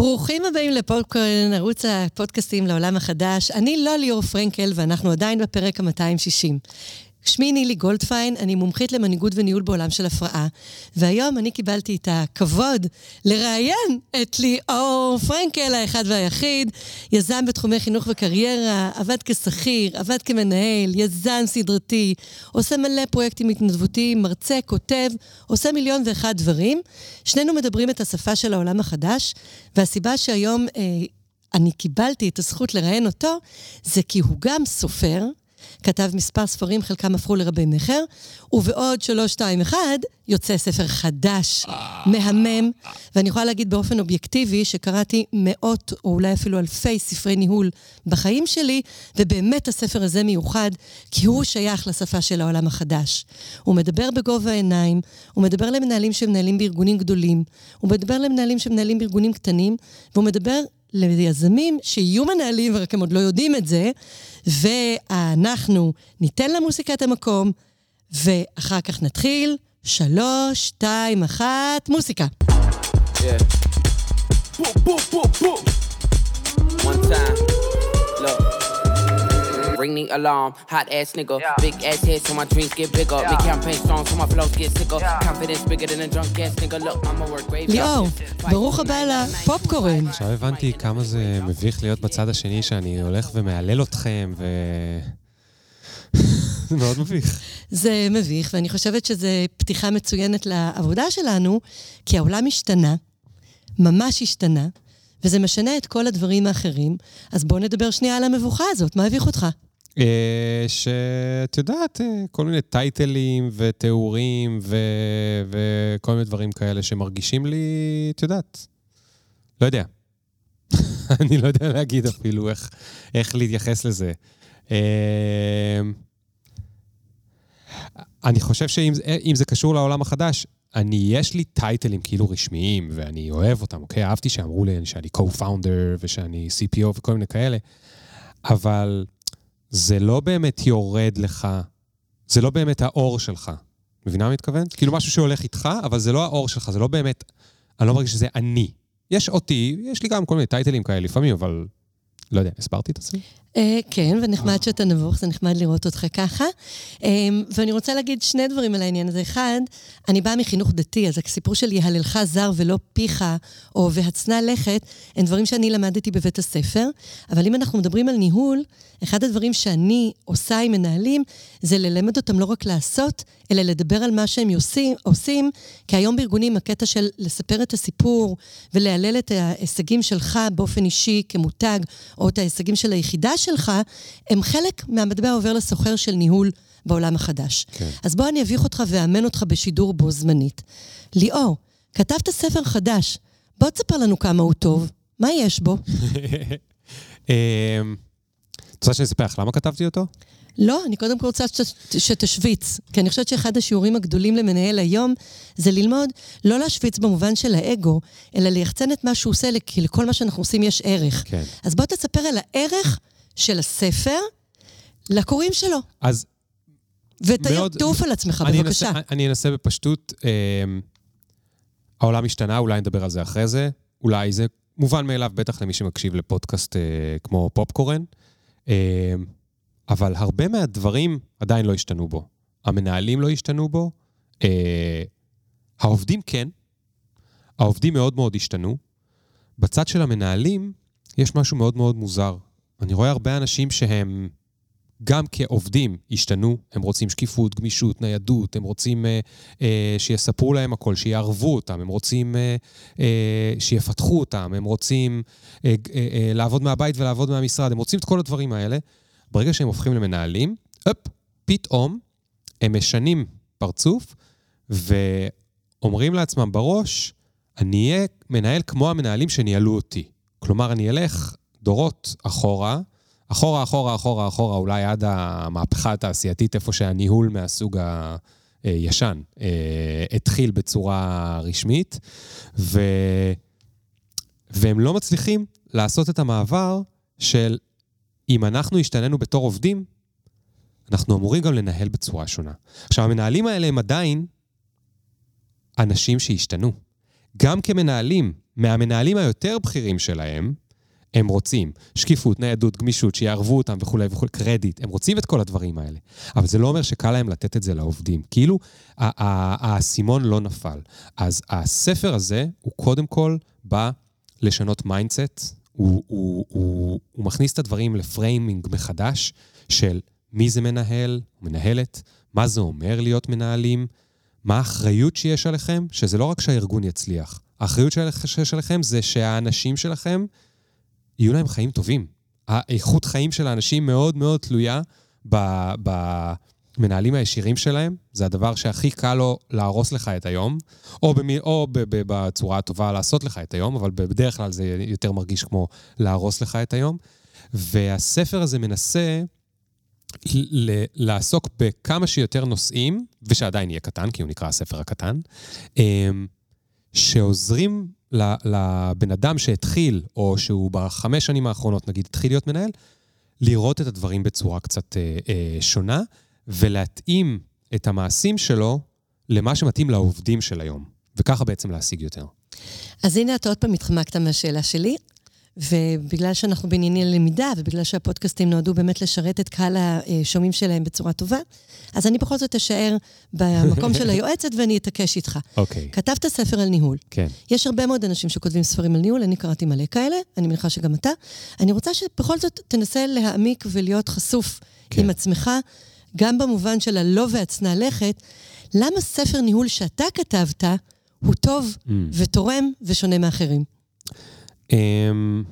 ברוכים הבאים לפודקאסט, ערוץ הפודקאסטים לעולם החדש. אני לא ליאור פרנקל, ואנחנו עדיין בפרק ה-260. שמי נילי גולדפיין, אני מומחית למנהיגות וניהול בעולם של הפרעה, והיום אני קיבלתי את הכבוד לראיין את ליאור פרנקל, האחד והיחיד, יזם בתחומי חינוך וקריירה, עבד כשכיר, עבד כמנהל, יזם סדרתי, עושה מלא פרויקטים התנדבותיים, מרצה, כותב, עושה מיליון ואחד דברים. שנינו מדברים את השפה של העולם החדש, והסיבה שהיום אה, אני קיבלתי את הזכות לראיין אותו, זה כי הוא גם סופר, כתב מספר ספרים, חלקם הפכו לרבי מכר, ובעוד 321 יוצא ספר חדש, מהמם, ואני יכולה להגיד באופן אובייקטיבי שקראתי מאות או אולי אפילו אלפי ספרי ניהול בחיים שלי, ובאמת הספר הזה מיוחד, כי הוא שייך לשפה של העולם החדש. הוא מדבר בגובה העיניים, הוא מדבר למנהלים שמנהלים בארגונים גדולים, הוא מדבר למנהלים שמנהלים בארגונים קטנים, והוא מדבר ליזמים שיהיו מנהלים, ורק הם עוד לא יודעים את זה, ואנחנו ניתן למוסיקה את המקום, ואחר כך נתחיל. שלוש, שתיים, אחת, מוסיקה. Yeah. Boom, boom, boom, boom. One time. Ring the alarm. Hot ass nigga, yeah. big ass head so my dreams get bigger. Yeah. Make campaign songs so my flows get sicker. Yeah. Confidence bigger than a drunk ass nigga. Look, I'ma work great. ליאור, ברוך הבא לפופקורן. עכשיו הבנתי כמה זה מביך להיות בצד השני שאני הולך ומהלל אתכם ו... זה מאוד מביך. זה מביך, ואני חושבת שזו פתיחה מצוינת לעבודה שלנו, כי העולם השתנה, ממש השתנה, וזה משנה את כל הדברים האחרים. אז בואו נדבר שנייה על המבוכה הזאת, מה הביך אותך? אה, שאת יודעת, אה, כל מיני טייטלים ותיאורים ו- וכל מיני דברים כאלה שמרגישים לי, את יודעת, לא יודע. אני לא יודע להגיד אפילו איך, איך להתייחס לזה. אה, אני חושב שאם זה קשור לעולם החדש, אני, יש לי טייטלים כאילו רשמיים, ואני אוהב אותם, אוקיי? אהבתי שאמרו לי שאני co-founder ושאני CPO וכל מיני כאלה, אבל זה לא באמת יורד לך, זה לא באמת האור שלך. מבינה מה מתכוון? כאילו משהו שהולך איתך, אבל זה לא האור שלך, זה לא באמת, אני לא מרגיש שזה אני. יש אותי, יש לי גם כל מיני טייטלים כאלה לפעמים, אבל לא יודע, הסברתי את עצמי? אה, כן, ונחמד שאתה נבוך, זה נחמד לראות אותך ככה. אמ, ואני רוצה להגיד שני דברים על העניין הזה. אחד, אני באה מחינוך דתי, אז הסיפור של יהללך זר ולא פיך, או והצנע לכת, הם דברים שאני למדתי בבית הספר. אבל אם אנחנו מדברים על ניהול, אחד הדברים שאני עושה עם מנהלים, זה ללמד אותם לא רק לעשות, אלא לדבר על מה שהם עושים, עושים כי היום בארגונים הקטע של לספר את הסיפור ולהלל את ההישגים שלך באופן אישי כמותג, או את ההישגים של היחידה שלך, הם חלק מהמטבע העובר לסוחר של ניהול בעולם החדש. כן. אז בוא אני אביך אותך ואאמן אותך בשידור בו זמנית. ליאור, כתבת ספר חדש, בוא תספר לנו כמה הוא טוב, מה יש בו? אמ, את רוצה שאני אספר לך למה כתבתי אותו? לא, אני קודם כל רוצה שתשוויץ. כי אני חושבת שאחד השיעורים הגדולים למנהל היום זה ללמוד לא להשוויץ במובן של האגו, אלא ליחצן את מה שהוא עושה, כי לכל מה שאנחנו עושים יש ערך. כן. אז בוא תספר על הערך של הספר לקוראים שלו. אז... ותעוף על עצמך, אני בבקשה. אנסה, אני אנסה בפשטות. אה, העולם השתנה, אולי נדבר על זה אחרי זה. אולי זה מובן מאליו, בטח למי שמקשיב לפודקאסט אה, כמו פופקורן. אה, אבל הרבה מהדברים עדיין לא השתנו בו. המנהלים לא השתנו בו, אה, העובדים כן, העובדים מאוד מאוד השתנו. בצד של המנהלים יש משהו מאוד מאוד מוזר. אני רואה הרבה אנשים שהם גם כעובדים השתנו, הם רוצים שקיפות, גמישות, ניידות, הם רוצים אה, אה, שיספרו להם הכל, שיערבו אותם, הם רוצים אה, אה, שיפתחו אותם, הם רוצים אה, אה, אה, לעבוד מהבית ולעבוד מהמשרד, הם רוצים את כל הדברים האלה. ברגע שהם הופכים למנהלים, אפ, פתאום הם משנים פרצוף ואומרים לעצמם בראש, אני אהיה מנהל כמו המנהלים שניהלו אותי. כלומר, אני אלך דורות אחורה, אחורה, אחורה, אחורה, אחורה, אולי עד המהפכה התעשייתית, איפה שהניהול מהסוג הישן אה, התחיל בצורה רשמית, ו... והם לא מצליחים לעשות את המעבר של אם אנחנו השתננו בתור עובדים, אנחנו אמורים גם לנהל בצורה שונה. עכשיו, המנהלים האלה הם עדיין אנשים שהשתנו. גם כמנהלים, מהמנהלים היותר בכירים שלהם, הם רוצים שקיפות, ניידות, גמישות, שיערבו אותם וכולי וכולי, קרדיט, הם רוצים את כל הדברים האלה. אבל זה לא אומר שקל להם לתת את זה לעובדים. כאילו, האסימון לא נפל. אז הספר הזה, הוא קודם כל בא לשנות mindset, הוא, הוא, הוא, הוא מכניס את הדברים ל framing מחדש של מי זה מנהל, מנהלת, מה זה אומר להיות מנהלים, מה האחריות שיש עליכם, שזה לא רק שהארגון יצליח. האחריות שיש עליכם זה שהאנשים שלכם יהיו להם חיים טובים. האיכות חיים של האנשים מאוד מאוד תלויה במנהלים הישירים שלהם. זה הדבר שהכי קל לו להרוס לך את היום, או, במי, או ב, ב, בצורה הטובה לעשות לך את היום, אבל בדרך כלל זה יותר מרגיש כמו להרוס לך את היום. והספר הזה מנסה ל- לעסוק בכמה שיותר נושאים, ושעדיין יהיה קטן, כי הוא נקרא הספר הקטן, אמ, שעוזרים לבן אדם שהתחיל, או שהוא בחמש שנים האחרונות, נגיד, התחיל להיות מנהל, לראות את הדברים בצורה קצת אה, אה, שונה, ולהתאים את המעשים שלו למה שמתאים לעובדים של היום, וככה בעצם להשיג יותר. אז הנה אתה עוד פעם התחמקת מהשאלה שלי. ובגלל שאנחנו בענייני למידה, ובגלל שהפודקאסטים נועדו באמת לשרת את קהל השומעים שלהם בצורה טובה, אז אני בכל זאת אשאר במקום של היועצת ואני אתעקש איתך. אוקיי. Okay. כתבת ספר על ניהול. כן. יש הרבה מאוד אנשים שכותבים ספרים על ניהול, אני קראתי מלא כאלה, אני מניחה שגם אתה. אני רוצה שבכל זאת תנסה להעמיק ולהיות חשוף כן. עם עצמך, גם במובן של הלא והצנע לכת. למה ספר ניהול שאתה כתבת הוא טוב mm. ותורם ושונה מאחרים? אמ,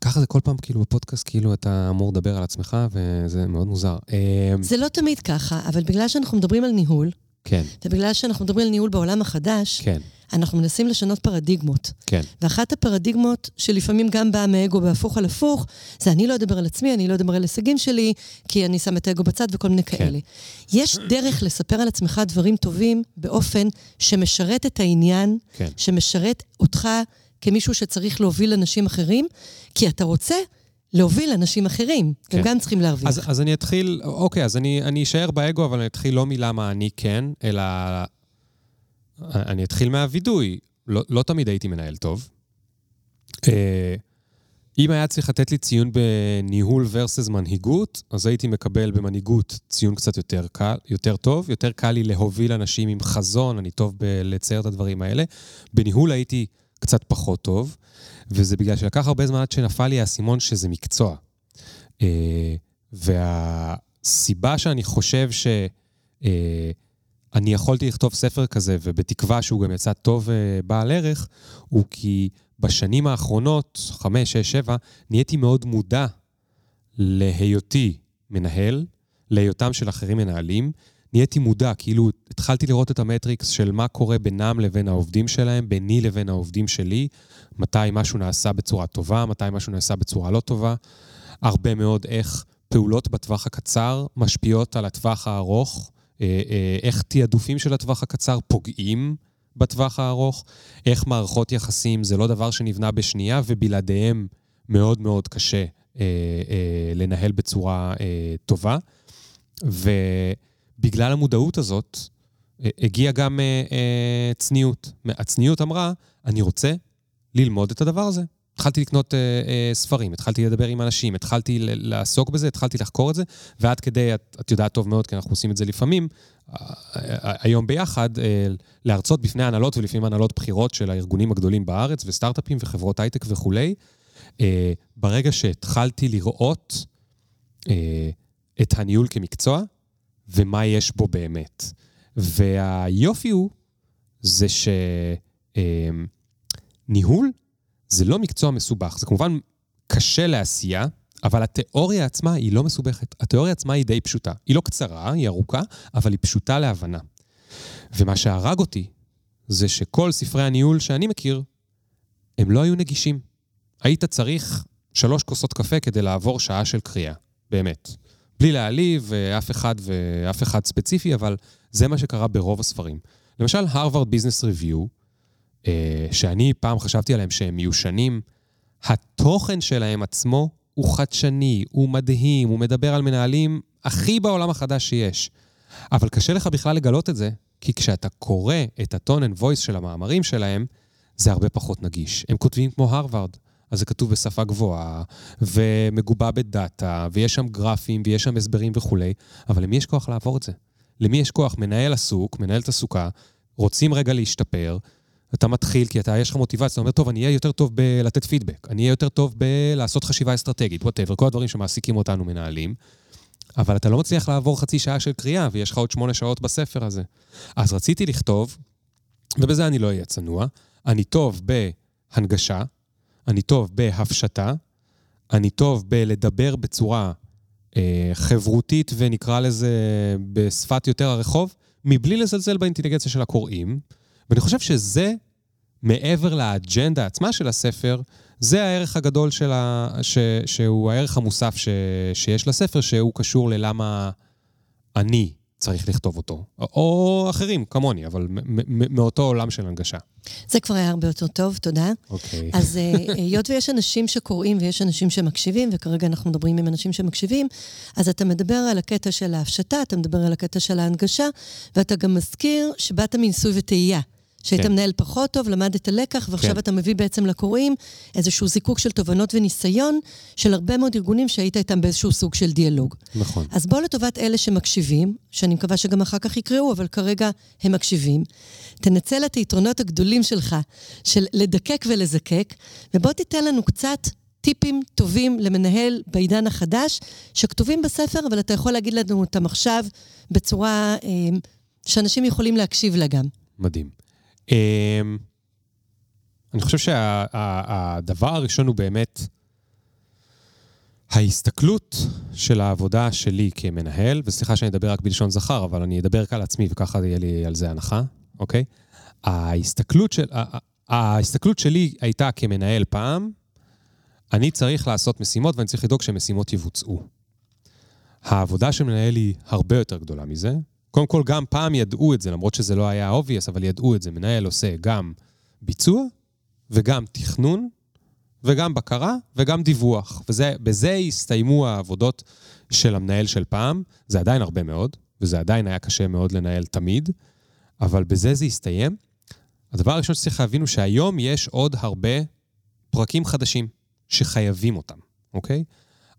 ככה זה כל פעם, כאילו, בפודקאסט, כאילו, אתה אמור לדבר על עצמך, וזה מאוד מוזר. אמ, זה לא תמיד ככה, אבל בגלל שאנחנו מדברים על ניהול, כן. ובגלל שאנחנו מדברים על ניהול בעולם החדש, כן. אנחנו מנסים לשנות פרדיגמות. כן. ואחת הפרדיגמות, שלפעמים גם באה מאגו בהפוך על הפוך, זה אני לא אדבר על עצמי, אני לא אדבר על הישגים שלי, כי אני שם את האגו בצד וכל מיני כן. כאלה. יש דרך לספר על עצמך דברים טובים באופן שמשרת את העניין, כן. שמשרת אותך כמישהו שצריך להוביל אנשים אחרים, כי אתה רוצה להוביל אנשים אחרים. כן. הם גם צריכים להרוויח. אז, אז אני אתחיל, אוקיי, אז אני, אני אשאר באגו, אבל אני אתחיל לא מלמה אני כן, אלא אני אתחיל מהווידוי. לא, לא תמיד הייתי מנהל טוב. אה, אם היה צריך לתת לי ציון בניהול versus מנהיגות, אז הייתי מקבל במנהיגות ציון קצת יותר קל, יותר טוב, יותר קל לי להוביל אנשים עם חזון, אני טוב בלצייר את הדברים האלה. בניהול הייתי קצת פחות טוב, וזה בגלל שלקח הרבה זמן עד שנפל לי האסימון שזה מקצוע. אה, והסיבה שאני חושב ש... אני יכולתי לכתוב ספר כזה, ובתקווה שהוא גם יצא טוב ובעל אה, ערך, הוא כי בשנים האחרונות, חמש, שש, שבע, נהייתי מאוד מודע להיותי מנהל, להיותם של אחרים מנהלים. נהייתי מודע, כאילו התחלתי לראות את המטריקס של מה קורה בינם לבין העובדים שלהם, ביני לבין העובדים שלי, מתי משהו נעשה בצורה טובה, מתי משהו נעשה בצורה לא טובה. הרבה מאוד איך פעולות בטווח הקצר משפיעות על הטווח הארוך. אה, אה, איך תעדופים של הטווח הקצר פוגעים בטווח הארוך, איך מערכות יחסים זה לא דבר שנבנה בשנייה, ובלעדיהם מאוד מאוד קשה אה, אה, לנהל בצורה אה, טובה. ובגלל המודעות הזאת, אה, הגיעה גם אה, אה, צניעות. הצניעות אמרה, אני רוצה ללמוד את הדבר הזה. התחלתי לקנות אה, אה, ספרים, התחלתי לדבר עם אנשים, התחלתי לעסוק בזה, התחלתי לחקור את זה, ועד כדי, את, את יודעת טוב מאוד, כי אנחנו עושים את זה לפעמים, היום ביחד, אה, להרצות בפני הנהלות ולפעמים הנהלות בחירות של הארגונים הגדולים בארץ, וסטארט-אפים וחברות הייטק וכולי. אה, ברגע שהתחלתי לראות אה, את הניהול כמקצוע, ומה יש בו באמת. והיופי הוא, זה שניהול זה לא מקצוע מסובך. זה כמובן קשה לעשייה, אבל התיאוריה עצמה היא לא מסובכת. התיאוריה עצמה היא די פשוטה. היא לא קצרה, היא ארוכה, אבל היא פשוטה להבנה. ומה שהרג אותי, זה שכל ספרי הניהול שאני מכיר, הם לא היו נגישים. היית צריך שלוש כוסות קפה כדי לעבור שעה של קריאה, באמת. בלי להעליב אף אחד ואף אחד ספציפי, אבל זה מה שקרה ברוב הספרים. למשל, הרווארד ביזנס ריוויו, אה, שאני פעם חשבתי עליהם שהם מיושנים, התוכן שלהם עצמו הוא חדשני, הוא מדהים, הוא מדבר על מנהלים הכי בעולם החדש שיש. אבל קשה לך בכלל לגלות את זה, כי כשאתה קורא את ה-tone and voice של המאמרים שלהם, זה הרבה פחות נגיש. הם כותבים כמו הרווארד, אז זה כתוב בשפה גבוהה, ומגובה בדאטה, ויש שם גרפים, ויש שם הסברים וכולי, אבל למי יש כוח לעבור את זה? למי יש כוח? מנהל עסוק, מנהלת עסוקה, רוצים רגע להשתפר, אתה מתחיל כי אתה, יש לך מוטיבציה, אתה אומר, טוב, אני אהיה יותר טוב בלתת פידבק, אני אהיה יותר טוב בלעשות חשיבה אסטרטגית, whatever, כל הדברים שמעסיקים אותנו מנהלים, אבל אתה לא מצליח לעבור חצי שעה של קריאה, ויש לך עוד שמונה שעות בספר הזה. אז רציתי לכתוב, ובזה אני לא אהיה צנוע, אני טוב בהנגשה, אני טוב בהפשטה, אני טוב בלדבר בצורה אה, חברותית ונקרא לזה בשפת יותר הרחוב, מבלי לזלזל באינטליגנציה של הקוראים. ואני חושב שזה, מעבר לאג'נדה עצמה של הספר, זה הערך הגדול של ה... ש... שהוא הערך המוסף ש... שיש לספר, שהוא קשור ללמה אני צריך לכתוב אותו. או אחרים, כמוני, אבל מאותו עולם של הנגשה. זה כבר היה הרבה יותר טוב, תודה. אוקיי. אז אה, היות ויש אנשים שקוראים ויש אנשים שמקשיבים, וכרגע אנחנו מדברים עם אנשים שמקשיבים, אז אתה מדבר על הקטע של ההפשטה, אתה מדבר על הקטע של ההנגשה, ואתה גם מזכיר שבאת מניסוי וטעייה. שהיית כן. מנהל פחות טוב, למדת לקח, ועכשיו כן. אתה מביא בעצם לקוראים איזשהו זיקוק של תובנות וניסיון של הרבה מאוד ארגונים שהיית איתם באיזשהו סוג של דיאלוג. נכון. אז בוא לטובת אלה שמקשיבים, שאני מקווה שגם אחר כך יקראו, אבל כרגע הם מקשיבים. תנצל את היתרונות הגדולים שלך, של לדקק ולזקק, ובוא תיתן לנו קצת טיפים טובים למנהל בעידן החדש, שכתובים בספר, אבל אתה יכול להגיד לנו אותם עכשיו בצורה אה, שאנשים יכולים להקשיב לה גם. מדהים. אמ, אני חושב שהדבר שה, הראשון הוא באמת ההסתכלות של העבודה שלי כמנהל, וסליחה שאני אדבר רק בלשון זכר, אבל אני אדבר על עצמי וככה יהיה לי על זה הנחה, אוקיי? ההסתכלות, של, ההסתכלות שלי הייתה כמנהל פעם, אני צריך לעשות משימות ואני צריך לדאוג שמשימות יבוצעו. העבודה של מנהל היא הרבה יותר גדולה מזה, קודם כל, גם פעם ידעו את זה, למרות שזה לא היה obvious, אבל ידעו את זה. מנהל עושה גם ביצוע, וגם תכנון, וגם בקרה, וגם דיווח. ובזה הסתיימו העבודות של המנהל של פעם. זה עדיין הרבה מאוד, וזה עדיין היה קשה מאוד לנהל תמיד, אבל בזה זה הסתיים. הדבר הראשון שצריך להבין הוא שהיום יש עוד הרבה פרקים חדשים שחייבים אותם, אוקיי?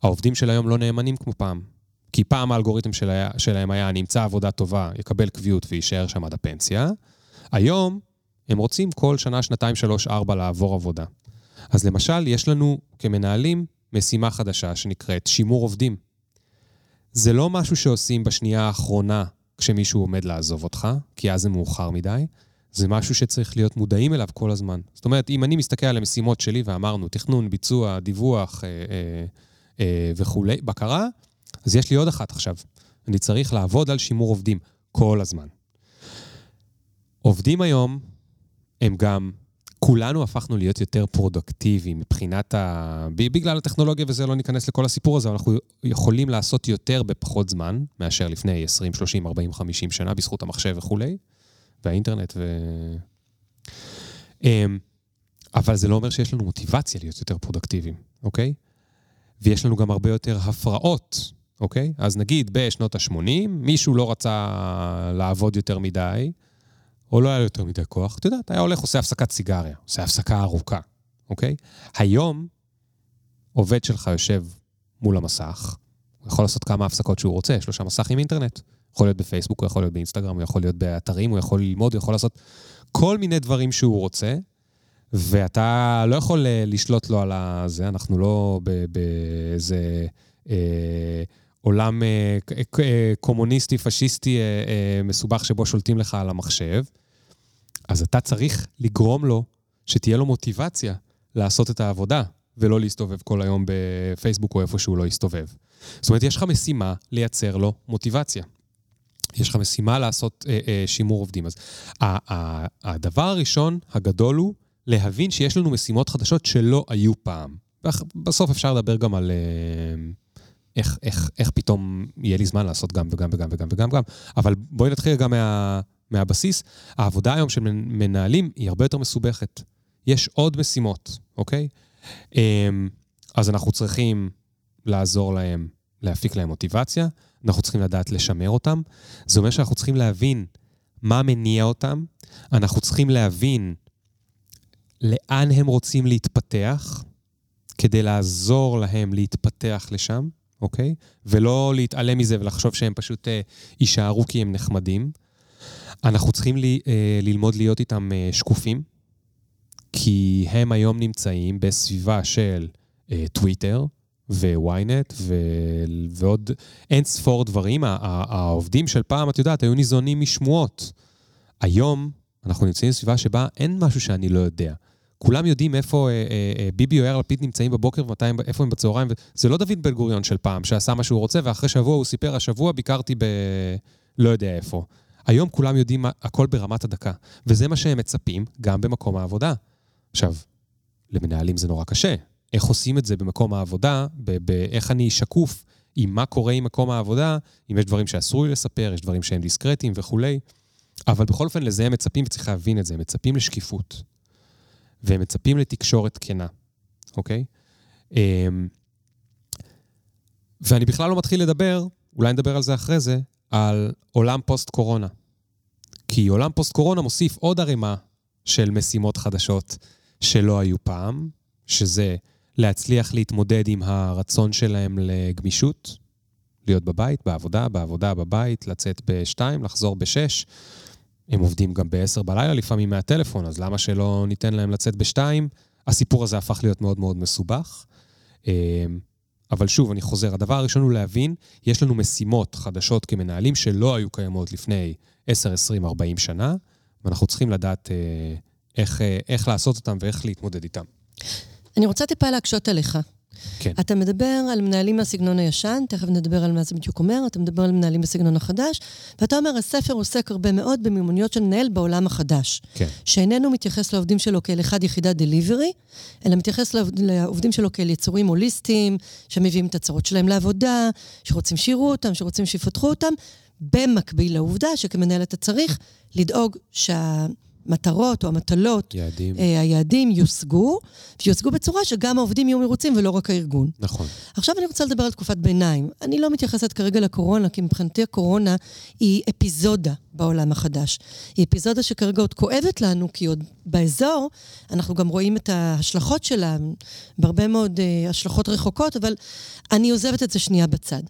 העובדים של היום לא נאמנים כמו פעם. כי פעם האלגוריתם שלה, שלהם היה, נמצא עבודה טובה, יקבל קביעות ויישאר שם עד הפנסיה. היום הם רוצים כל שנה, שנתיים, שלוש, ארבע לעבור עבודה. אז למשל, יש לנו כמנהלים משימה חדשה שנקראת שימור עובדים. זה לא משהו שעושים בשנייה האחרונה כשמישהו עומד לעזוב אותך, כי אז זה מאוחר מדי. זה משהו שצריך להיות מודעים אליו כל הזמן. זאת אומרת, אם אני מסתכל על המשימות שלי ואמרנו, תכנון, ביצוע, דיווח אה, אה, אה, וכולי, בקרה, אז יש לי עוד אחת עכשיו. אני צריך לעבוד על שימור עובדים כל הזמן. עובדים היום הם גם, כולנו הפכנו להיות יותר פרודוקטיביים מבחינת ה... בגלל הטכנולוגיה וזה, לא ניכנס לכל הסיפור הזה, אבל אנחנו יכולים לעשות יותר בפחות זמן מאשר לפני 20, 30, 40, 50 שנה, בזכות המחשב וכולי, והאינטרנט ו... אמ, אבל זה לא אומר שיש לנו מוטיבציה להיות יותר פרודקטיביים, אוקיי? ויש לנו גם הרבה יותר הפרעות אוקיי? אז נגיד בשנות ה-80, מישהו לא רצה לעבוד יותר מדי, או לא היה לו יותר מדי כוח, אתה יודע, אתה היה הולך, עושה הפסקת סיגריה, עושה הפסקה ארוכה, אוקיי? היום, עובד שלך יושב מול המסך, הוא יכול לעשות כמה הפסקות שהוא רוצה, יש לו שם מסך עם אינטרנט. יכול להיות בפייסבוק, הוא יכול להיות באינסטגרם, הוא יכול להיות באתרים, הוא יכול ללמוד, הוא יכול לעשות כל מיני דברים שהוא רוצה, ואתה לא יכול אה, לשלוט לו על זה, אנחנו לא באיזה... אה, עולם אה, אה, קומוניסטי, פשיסטי, אה, מסובך שבו שולטים לך על המחשב, אז אתה צריך לגרום לו שתהיה לו מוטיבציה לעשות את העבודה, ולא להסתובב כל היום בפייסבוק או איפה שהוא לא יסתובב. זאת אומרת, יש לך משימה לייצר לו מוטיבציה. יש לך משימה לעשות שימור עובדים. אז הדבר הראשון, הגדול, הוא להבין שיש לנו משימות חדשות שלא היו פעם. בסוף אפשר לדבר גם על... איך, איך, איך פתאום יהיה לי זמן לעשות גם וגם וגם וגם וגם וגם. אבל בואי נתחיל גם מה, מהבסיס. העבודה היום של מנהלים היא הרבה יותר מסובכת. יש עוד משימות, אוקיי? אמ, אז אנחנו צריכים לעזור להם, להפיק להם מוטיבציה, אנחנו צריכים לדעת לשמר אותם. זה אומר שאנחנו צריכים להבין מה מניע אותם, אנחנו צריכים להבין לאן הם רוצים להתפתח, כדי לעזור להם להתפתח לשם, אוקיי? ולא להתעלם מזה ולחשוב שהם פשוט אה, יישארו כי הם נחמדים. אנחנו צריכים ל, אה, ללמוד להיות איתם אה, שקופים, כי הם היום נמצאים בסביבה של אה, טוויטר וויינט ו- ועוד אין ספור דברים. העובדים של פעם, את יודעת, היו ניזונים משמועות. היום אנחנו נמצאים בסביבה שבה אין משהו שאני לא יודע. כולם יודעים איפה אה, אה, אה, ביבי או יאיר לפיד נמצאים בבוקר ומתי איפה הם בצהריים. זה לא דוד בן גוריון של פעם, שעשה מה שהוא רוצה, ואחרי שבוע הוא סיפר, השבוע ביקרתי ב... לא יודע איפה. היום כולם יודעים הכל ברמת הדקה, וזה מה שהם מצפים גם במקום העבודה. עכשיו, למנהלים זה נורא קשה. איך עושים את זה במקום העבודה, באיך אני שקוף עם מה קורה עם מקום העבודה, אם יש דברים שאסור לי לספר, יש דברים שהם דיסקרטיים וכולי. אבל בכל אופן, לזה הם מצפים, וצריך להבין את זה, הם מצפים לשקיפות. והם מצפים לתקשורת כנה, אוקיי? אמ, ואני בכלל לא מתחיל לדבר, אולי נדבר על זה אחרי זה, על עולם פוסט-קורונה. כי עולם פוסט-קורונה מוסיף עוד ערימה של משימות חדשות שלא היו פעם, שזה להצליח להתמודד עם הרצון שלהם לגמישות, להיות בבית, בעבודה, בעבודה, בבית, לצאת בשתיים, לחזור בשש. הם עובדים גם בעשר בלילה לפעמים מהטלפון, אז למה שלא ניתן להם לצאת בשתיים? הסיפור הזה הפך להיות מאוד מאוד מסובך. אמ, אבל שוב, אני חוזר, הדבר הראשון הוא להבין, יש לנו משימות חדשות כמנהלים שלא היו קיימות לפני 10, 20, 40 שנה, ואנחנו צריכים לדעת אה, איך, אה, איך לעשות אותם ואיך להתמודד איתם. אני רוצה טיפה להקשות עליך. כן. אתה מדבר על מנהלים מהסגנון הישן, תכף נדבר על מה זה בדיוק אומר, אתה מדבר על מנהלים בסגנון החדש, ואתה אומר, הספר עוסק הרבה מאוד במיומנויות של מנהל בעולם החדש. כן. שאיננו מתייחס לעובדים שלו כאל אחד יחידת דליברי, אלא מתייחס לעובדים שלו כאל יצורים הוליסטיים, שמביאים את הצרות שלהם לעבודה, שרוצים שיראו אותם, שרוצים שיפתחו אותם, במקביל לעובדה שכמנהל אתה צריך לדאוג שה... המטרות או המטלות, יעדים. אה, היעדים יושגו, ויושגו בצורה שגם העובדים יהיו מרוצים ולא רק הארגון. נכון. עכשיו אני רוצה לדבר על תקופת ביניים. אני לא מתייחסת כרגע לקורונה, כי מבחינתי הקורונה היא אפיזודה בעולם החדש. היא אפיזודה שכרגע עוד כואבת לנו, כי עוד באזור אנחנו גם רואים את ההשלכות שלה, בהרבה מאוד אה, השלכות רחוקות, אבל אני עוזבת את זה שנייה בצד.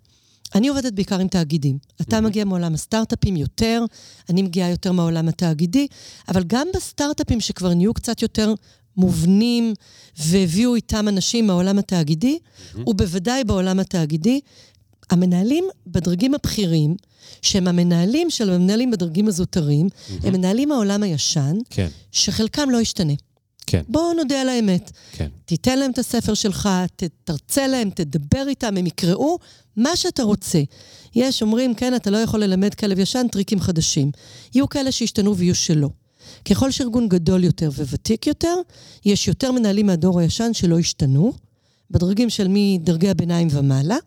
אני עובדת בעיקר עם תאגידים. אתה מגיע מעולם הסטארט-אפים יותר, אני מגיעה יותר מהעולם התאגידי, אבל גם בסטארט-אפים שכבר נהיו קצת יותר מובנים והביאו איתם אנשים מהעולם התאגידי, ובוודאי בעולם התאגידי, המנהלים בדרגים הבכירים, שהם המנהלים של המנהלים בדרגים הזוטרים, הם מנהלים מהעולם הישן, כן. שחלקם לא ישתנה. כן. בואו נודה על האמת. כן. תיתן להם את הספר שלך, תרצה להם, תדבר איתם, הם יקראו מה שאתה רוצה. יש, אומרים, כן, אתה לא יכול ללמד כלב ישן טריקים חדשים. יהיו כאלה שישתנו ויהיו שלא. ככל שארגון גדול יותר וותיק יותר, יש יותר מנהלים מהדור הישן שלא השתנו, בדרגים של מדרגי הביניים ומעלה.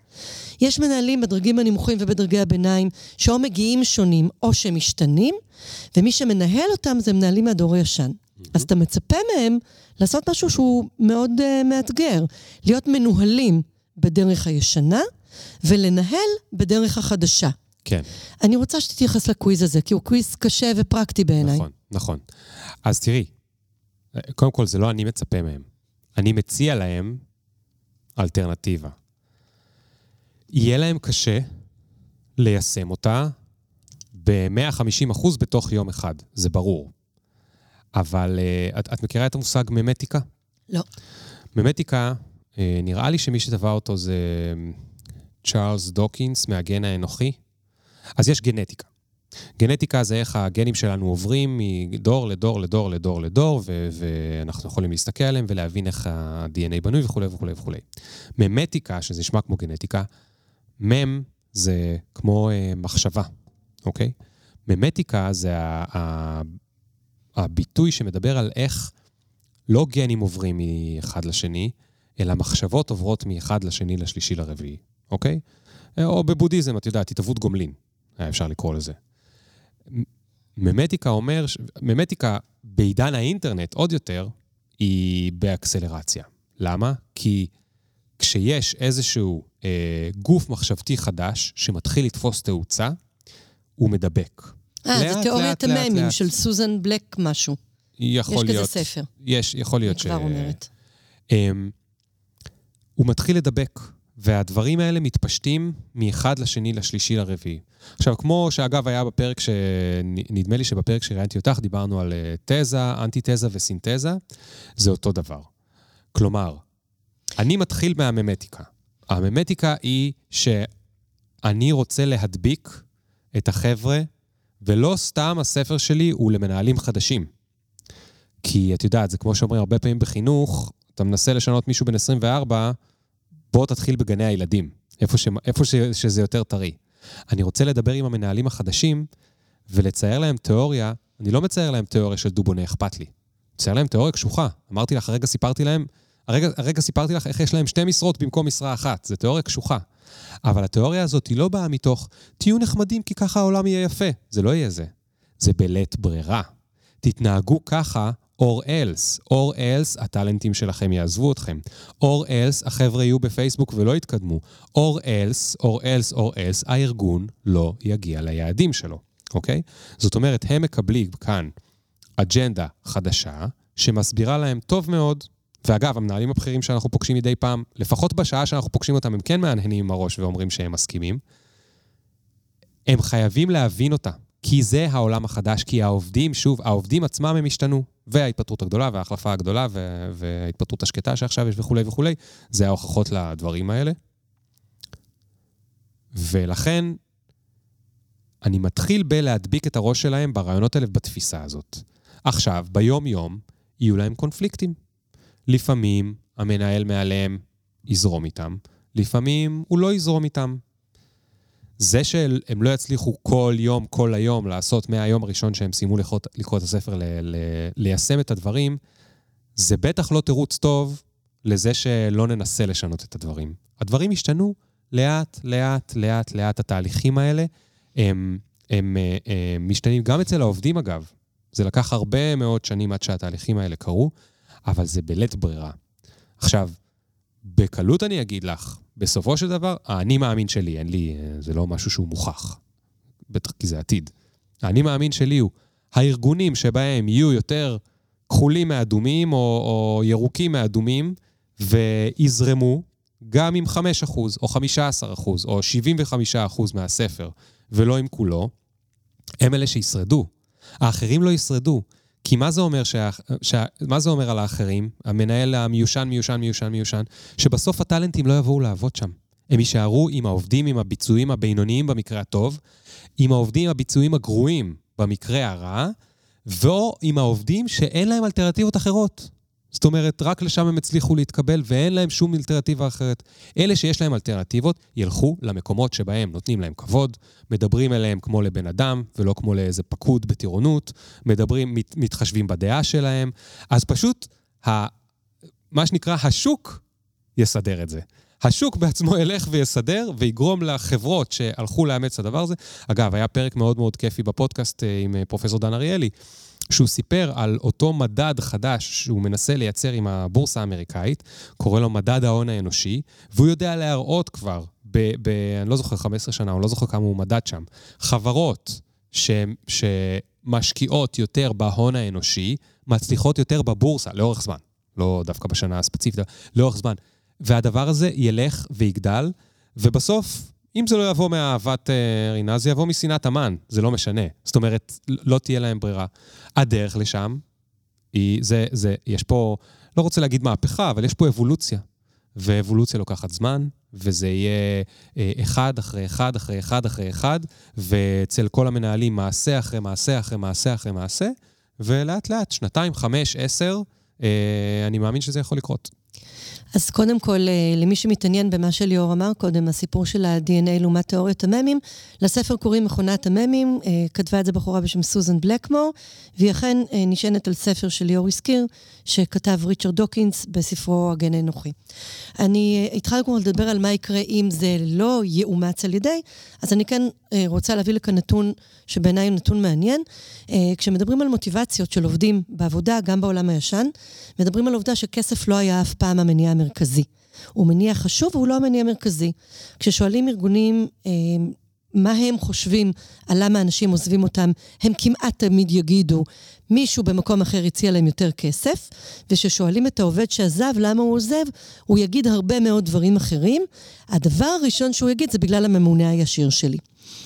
יש מנהלים בדרגים הנמוכים ובדרגי הביניים שאו מגיעים שונים או שמשתנים, ומי שמנהל אותם זה מנהלים מהדור הישן. אז אתה מצפה מהם לעשות משהו שהוא מאוד אה, מאתגר, להיות מנוהלים בדרך הישנה ולנהל בדרך החדשה. כן. אני רוצה שתתייחס לקוויז הזה, כי הוא קוויז קשה ופרקטי בעיניי. נכון, נכון. אז תראי, קודם כל, זה לא אני מצפה מהם. אני מציע להם אלטרנטיבה. יהיה להם קשה ליישם אותה ב-150 אחוז בתוך יום אחד, זה ברור. אבל uh, את, את מכירה את המושג ממטיקה? לא. ממטיקה, uh, נראה לי שמי שטבע אותו זה צ'ארלס דוקינס מהגן האנוכי. אז יש גנטיקה. גנטיקה זה איך הגנים שלנו עוברים מדור לדור לדור לדור לדור, ו- ואנחנו יכולים להסתכל עליהם ולהבין איך ה-DNA בנוי וכולי וכולי וכולי. ממטיקה, שזה נשמע כמו גנטיקה, מם זה כמו uh, מחשבה, אוקיי? ממטיקה זה ה- הביטוי שמדבר על איך לא גנים עוברים מאחד לשני, אלא מחשבות עוברות מאחד לשני, לשלישי, לרביעי, אוקיי? או בבודהיזם, את יודעת, התהוות גומלין, היה אפשר לקרוא לזה. ממטיקה אומר, ממטיקה בעידן האינטרנט עוד יותר, היא באקסלרציה. למה? כי כשיש איזשהו אה, גוף מחשבתי חדש שמתחיל לתפוס תאוצה, הוא מדבק. אה, לאט, זה תיאוריית הממים. של סוזן בלק משהו. יכול יש להיות. כזה ספר, יש, יכול אני להיות ש... כבר אומרת. אמ, הוא מתחיל לדבק, והדברים האלה מתפשטים מאחד לשני, לשלישי, לרביעי. עכשיו, כמו שאגב היה בפרק ש... נדמה לי שבפרק שראיינתי אותך, דיברנו על אה, תזה, אנטי-תזה וסינתזה, זה אותו דבר. כלומר, אני מתחיל מהממטיקה. הממטיקה היא שאני רוצה להדביק את החבר'ה, ולא סתם הספר שלי הוא למנהלים חדשים. כי את יודעת, זה כמו שאומרים הרבה פעמים בחינוך, אתה מנסה לשנות מישהו בן 24, בוא תתחיל בגני הילדים, איפה, ש... איפה ש... שזה יותר טרי. אני רוצה לדבר עם המנהלים החדשים ולצייר להם תיאוריה, אני לא מצייר להם תיאוריה של דובונה אכפת לי. מצייר להם תיאוריה קשוחה. אמרתי לך, הרגע סיפרתי להם, הרגע, הרגע סיפרתי לך איך יש להם שתי משרות במקום משרה אחת. זה תיאוריה קשוחה. אבל התיאוריה הזאת היא לא באה מתוך, תהיו נחמדים כי ככה העולם יהיה יפה. זה לא יהיה זה. זה בלית ברירה. תתנהגו ככה, or else. or else, הטאלנטים שלכם יעזבו אתכם. or else, החבר'ה יהיו בפייסבוק ולא יתקדמו. or else, or else, or else, הארגון לא יגיע ליעדים שלו, אוקיי? זאת אומרת, הם מקבלים כאן אג'נדה חדשה, שמסבירה להם טוב מאוד, ואגב, המנהלים הבכירים שאנחנו פוגשים מדי פעם, לפחות בשעה שאנחנו פוגשים אותם, הם כן מהנהנים עם הראש ואומרים שהם מסכימים. הם חייבים להבין אותה, כי זה העולם החדש, כי העובדים, שוב, העובדים עצמם הם השתנו, וההתפטרות הגדולה וההחלפה הגדולה וההתפטרות השקטה שעכשיו יש וכולי וכולי, זה ההוכחות לדברים האלה. ולכן, אני מתחיל בלהדביק את הראש שלהם ברעיונות האלה ובתפיסה הזאת. עכשיו, ביום-יום, יהיו להם קונפליקטים. לפעמים המנהל מעליהם יזרום איתם, לפעמים הוא לא יזרום איתם. זה שהם לא יצליחו כל יום, כל היום, לעשות מהיום הראשון שהם סיימו לקרוא, לקרוא את הספר, ל, ל, ליישם את הדברים, זה בטח לא תירוץ טוב לזה שלא ננסה לשנות את הדברים. הדברים השתנו לאט, לאט, לאט, לאט. התהליכים האלה, הם, הם, הם, הם משתנים גם אצל העובדים, אגב. זה לקח הרבה מאוד שנים עד שהתהליכים האלה קרו, אבל זה בלית ברירה. עכשיו, בקלות אני אגיד לך, בסופו של דבר, האני מאמין שלי, אין לי, זה לא משהו שהוא מוכח. בטח כי זה עתיד. האני מאמין שלי הוא, הארגונים שבהם יהיו יותר כחולים מאדומים או, או ירוקים מאדומים, ויזרמו גם עם 5% או 15% או 75% מהספר, ולא עם כולו, הם אלה שישרדו. האחרים לא ישרדו. כי מה זה אומר, שה, שה, מה זה אומר על האחרים? המנהל המיושן, מיושן, מיושן, מיושן, שבסוף הטאלנטים לא יבואו לעבוד שם. הם יישארו עם העובדים, עם הביצועים הבינוניים במקרה הטוב, עם העובדים הביצועים הגרועים במקרה הרע, ואו עם העובדים שאין להם אלטרנטיבות אחרות. זאת אומרת, רק לשם הם הצליחו להתקבל ואין להם שום אלטרנטיבה אחרת. אלה שיש להם אלטרנטיבות, ילכו למקומות שבהם נותנים להם כבוד, מדברים אליהם כמו לבן אדם ולא כמו לאיזה פקוד בטירונות, מדברים, מת, מתחשבים בדעה שלהם, אז פשוט, ה, מה שנקרא, השוק יסדר את זה. השוק בעצמו ילך ויסדר ויגרום לחברות שהלכו לאמץ את הדבר הזה. אגב, היה פרק מאוד מאוד כיפי בפודקאסט עם פרופסור דן אריאלי, שהוא סיפר על אותו מדד חדש שהוא מנסה לייצר עם הבורסה האמריקאית, קורא לו מדד ההון האנושי, והוא יודע להראות כבר, ב, ב, אני לא זוכר 15 שנה, אני לא זוכר כמה הוא מדד שם, חברות ש, שמשקיעות יותר בהון האנושי, מצליחות יותר בבורסה, לאורך זמן. לא דווקא בשנה הספציפית, לאורך זמן. והדבר הזה ילך ויגדל, ובסוף אם זה לא יבוא מאהבת אה, רינה, זה יבוא משנאת המן, זה לא משנה. זאת אומרת, לא תהיה להם ברירה. הדרך לשם היא, זה, זה, יש פה, לא רוצה להגיד מהפכה, אבל יש פה אבולוציה. ואבולוציה לוקחת זמן, וזה יהיה אה, אחד אחרי אחד אחרי אחד אחרי אחד, ואצל כל המנהלים מעשה אחרי מעשה אחרי מעשה אחרי מעשה, ולאט לאט, שנתיים, חמש, עשר, אה, אני מאמין שזה יכול לקרות. אז קודם כל, למי שמתעניין במה שליאור אמר קודם, הסיפור של ה-DNA לעומת תיאוריית הממים, לספר קוראים מכונת הממים, כתבה את זה בחורה בשם סוזן בלקמור, והיא אכן נשענת על ספר שליאור הזכיר, שכתב ריצ'רד דוקינס בספרו הגן האנוכי. אני התחלנו כבר לדבר על מה יקרה אם זה לא יאומץ על ידי, אז אני כן רוצה להביא לכאן נתון שבעיניי הוא נתון מעניין. כשמדברים על מוטיבציות של עובדים בעבודה, גם בעולם הישן, מדברים על עובדה שכסף לא היה אף פעם המניע המרכזי. הוא מניע חשוב, והוא לא המניע המרכזי. כששואלים ארגונים אה, מה הם חושבים על למה אנשים עוזבים אותם, הם כמעט תמיד יגידו, מישהו במקום אחר הציע להם יותר כסף, וכששואלים את העובד שעזב למה הוא עוזב, הוא יגיד הרבה מאוד דברים אחרים. הדבר הראשון שהוא יגיד זה בגלל הממונה הישיר שלי.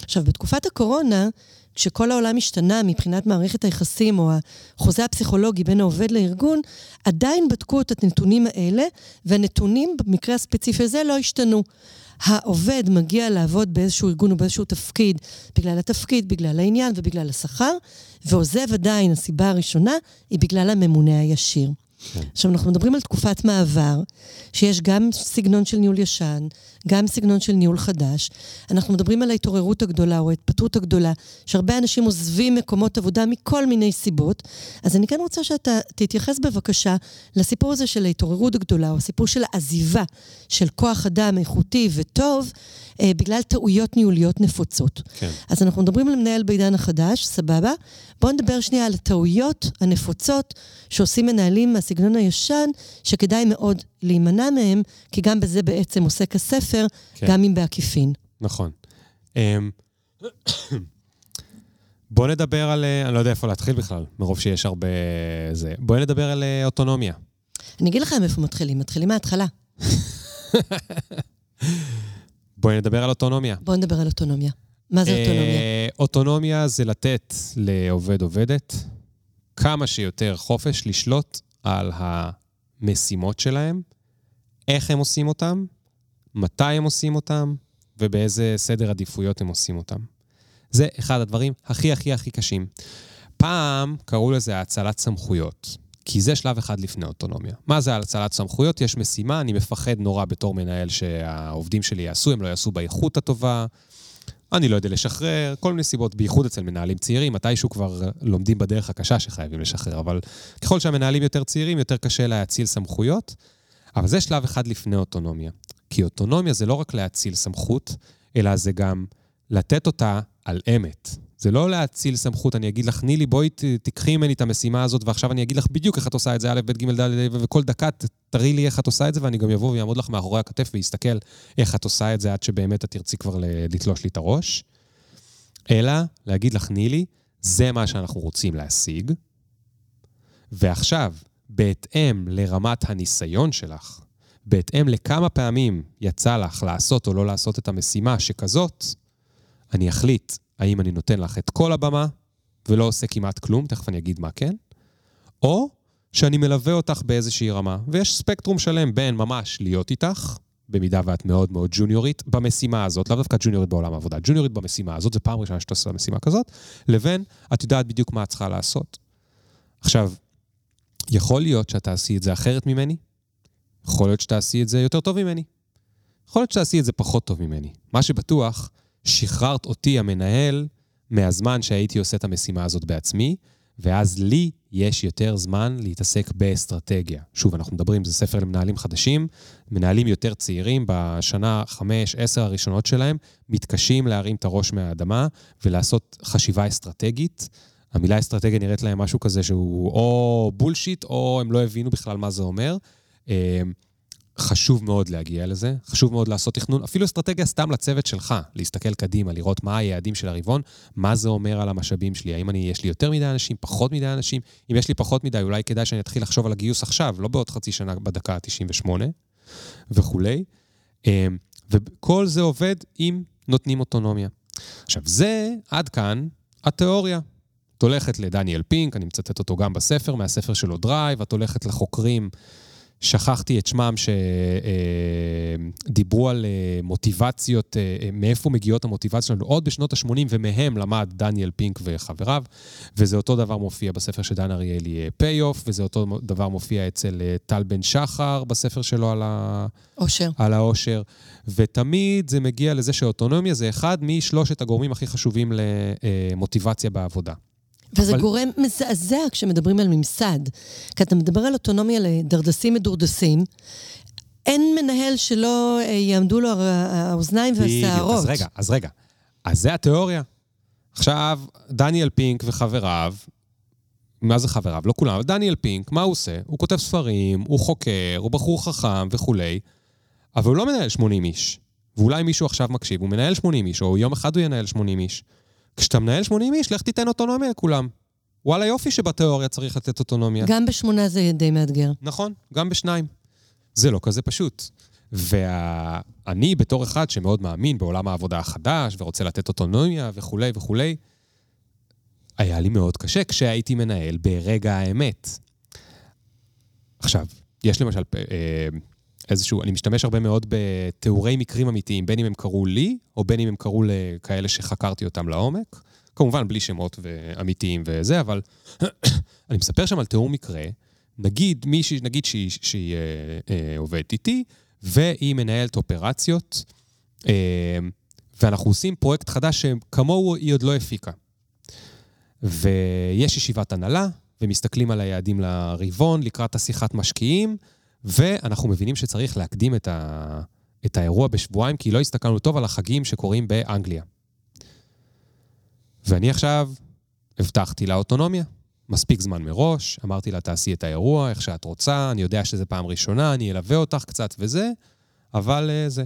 עכשיו, בתקופת הקורונה, כשכל העולם השתנה מבחינת מערכת היחסים או החוזה הפסיכולוגי בין העובד לארגון, עדיין בדקו את הנתונים האלה, והנתונים במקרה הספציפי הזה לא השתנו. העובד מגיע לעבוד באיזשהו ארגון או באיזשהו תפקיד, בגלל התפקיד, בגלל העניין ובגלל השכר, ועוזב עדיין, הסיבה הראשונה היא בגלל הממונה הישיר. כן. עכשיו, אנחנו מדברים על תקופת מעבר, שיש גם סגנון של ניהול ישן, גם סגנון של ניהול חדש. אנחנו מדברים על ההתעוררות הגדולה או ההתפטרות הגדולה, שהרבה אנשים עוזבים מקומות עבודה מכל מיני סיבות. אז אני כן רוצה שאתה תתייחס בבקשה לסיפור הזה של ההתעוררות הגדולה, או הסיפור של העזיבה של כוח אדם איכותי וטוב, אה, בגלל טעויות ניהוליות נפוצות. כן. אז אנחנו מדברים על מנהל בעידן החדש, סבבה? בואו נדבר שנייה על הטעויות הנפוצות שעושים מנהלים מהסגנון הישן, שכדאי מאוד להימנע מהם, כי גם בזה בעצם עוסק הספר, כן. גם אם בעקיפין. נכון. אמ, בואו נדבר על, אה, אני לא יודע איפה להתחיל בכלל, מרוב שיש הרבה זה. בואו נדבר על אה, אוטונומיה. אני אגיד לכם איפה מתחילים, מתחילים מההתחלה. בואי נדבר על אוטונומיה. בואו נדבר על אוטונומיה. מה זה אוטונומיה? אה, אוטונומיה זה לתת לעובד-עובדת כמה שיותר חופש לשלוט על המשימות שלהם, איך הם עושים אותם, מתי הם עושים אותם, ובאיזה סדר עדיפויות הם עושים אותם. זה אחד הדברים הכי הכי הכי קשים. פעם קראו לזה האצלת סמכויות. כי זה שלב אחד לפני אוטונומיה. מה זה הצלת סמכויות? יש משימה, אני מפחד נורא בתור מנהל שהעובדים שלי יעשו, הם לא יעשו באיכות הטובה, אני לא יודע לשחרר, כל מיני סיבות, בייחוד אצל מנהלים צעירים, מתישהו כבר לומדים בדרך הקשה שחייבים לשחרר, אבל ככל שהמנהלים יותר צעירים, יותר קשה להאציל סמכויות, אבל זה שלב אחד לפני אוטונומיה. כי אוטונומיה זה לא רק להאציל סמכות, אלא זה גם לתת אותה על אמת. זה לא להאציל סמכות, אני אגיד לך, נילי, בואי תיקחי ממני את המשימה הזאת, ועכשיו אני אגיד לך בדיוק איך את עושה את זה, א', ב', ג', ד', וכל דקה תראי לי איך את עושה את זה, ואני גם אבוא ויעמוד לך מאחורי הכתף ויסתכל איך את עושה את זה עד שבאמת את תרצי כבר לתלוש לי את הראש. אלא להגיד לך, נילי, זה מה שאנחנו רוצים להשיג, ועכשיו, בהתאם לרמת הניסיון שלך, בהתאם לכמה פעמים יצא לך לעשות או לא לעשות את המשימה שכזאת, אני אחליט האם אני נותן לך את כל הבמה ולא עושה כמעט כלום, תכף אני אגיד מה כן, או שאני מלווה אותך באיזושהי רמה, ויש ספקטרום שלם בין ממש להיות איתך, במידה ואת מאוד מאוד ג'וניורית, במשימה הזאת, לאו דווקא ג'וניורית בעולם העבודה, ג'וניורית במשימה הזאת, זו פעם ראשונה שאת עושה משימה כזאת, לבין את יודעת בדיוק מה את צריכה לעשות. עכשיו, יכול להיות שאת תעשי את זה אחרת ממני, יכול להיות שתעשי את זה יותר טוב ממני, יכול להיות שתעשי את זה פחות טוב ממני. מה שבטוח, שחררת אותי, המנהל, מהזמן שהייתי עושה את המשימה הזאת בעצמי, ואז לי יש יותר זמן להתעסק באסטרטגיה. שוב, אנחנו מדברים, זה ספר למנהלים חדשים, מנהלים יותר צעירים בשנה, חמש, עשר הראשונות שלהם, מתקשים להרים את הראש מהאדמה ולעשות חשיבה אסטרטגית. המילה אסטרטגיה נראית להם משהו כזה שהוא או בולשיט, או הם לא הבינו בכלל מה זה אומר. חשוב מאוד להגיע לזה, חשוב מאוד לעשות תכנון, אפילו אסטרטגיה סתם לצוות שלך, להסתכל קדימה, לראות מה היעדים של הרבעון, מה זה אומר על המשאבים שלי, האם אני, יש לי יותר מדי אנשים, פחות מדי אנשים, אם יש לי פחות מדי, אולי כדאי שאני אתחיל לחשוב על הגיוס עכשיו, לא בעוד חצי שנה בדקה ה-98 וכולי. אמ, וכל זה עובד אם נותנים אוטונומיה. עכשיו, זה עד כאן התיאוריה. את הולכת לדניאל פינק, אני מצטט אותו גם בספר, מהספר שלו Drive, את הולכת לחוקרים שכחתי את שמם, שדיברו על אה, מוטיבציות, אה, אה, מאיפה מגיעות המוטיבציות שלנו, עוד בשנות ה-80, ומהם למד דניאל פינק וחבריו, וזה אותו דבר מופיע בספר של דן אריאלי, Payoff, וזה אותו דבר מופיע אצל טל בן שחר בספר שלו על, ה... אושר. על האושר. ותמיד זה מגיע לזה שאוטונומיה זה אחד משלושת הגורמים הכי חשובים למוטיבציה בעבודה. וזה אבל... גורם מזעזע כשמדברים על ממסד. כי אתה מדבר על אוטונומיה לדרדסים מדורדסים. אין מנהל שלא אה, יעמדו לו האוזניים והשערות. אז רגע, אז רגע. אז זה התיאוריה. עכשיו, דניאל פינק וחבריו, מה זה חבריו? לא כולם, אבל דניאל פינק, מה הוא עושה? הוא כותב ספרים, הוא חוקר, הוא בחור חכם וכולי, אבל הוא לא מנהל 80 איש. ואולי מישהו עכשיו מקשיב, הוא מנהל 80 איש, או יום אחד הוא ינהל 80 איש. כשאתה מנהל 80 איש, לך תיתן אוטונומיה לכולם. וואלה יופי שבתיאוריה צריך לתת אוטונומיה. גם בשמונה זה די מאתגר. נכון, גם בשניים. זה לא כזה פשוט. ואני בתור אחד שמאוד מאמין בעולם העבודה החדש, ורוצה לתת אוטונומיה וכולי וכולי, היה לי מאוד קשה כשהייתי מנהל ברגע האמת. עכשיו, יש למשל אה, איזשהו, אני משתמש הרבה מאוד בתיאורי מקרים אמיתיים, בין אם הם קרו לי, או בין אם הם קרו לכאלה שחקרתי אותם לעומק. כמובן, בלי שמות אמיתיים וזה, אבל אני מספר שם על תיאור מקרה. נגיד מישהי, נגיד שהיא, שהיא אה, אה, עובדת איתי, והיא מנהלת אופרציות, אה, ואנחנו עושים פרויקט חדש שכמוהו היא עוד לא הפיקה. ויש ישיבת הנהלה, ומסתכלים על היעדים לרבעון לקראת השיחת משקיעים, ואנחנו מבינים שצריך להקדים את, ה... את האירוע בשבועיים, כי לא הסתכלנו טוב על החגים שקורים באנגליה. ואני עכשיו הבטחתי לה אוטונומיה. מספיק זמן מראש, אמרתי לה, תעשי את האירוע איך שאת רוצה, אני יודע שזה פעם ראשונה, אני אלווה אותך קצת וזה, אבל uh, זה.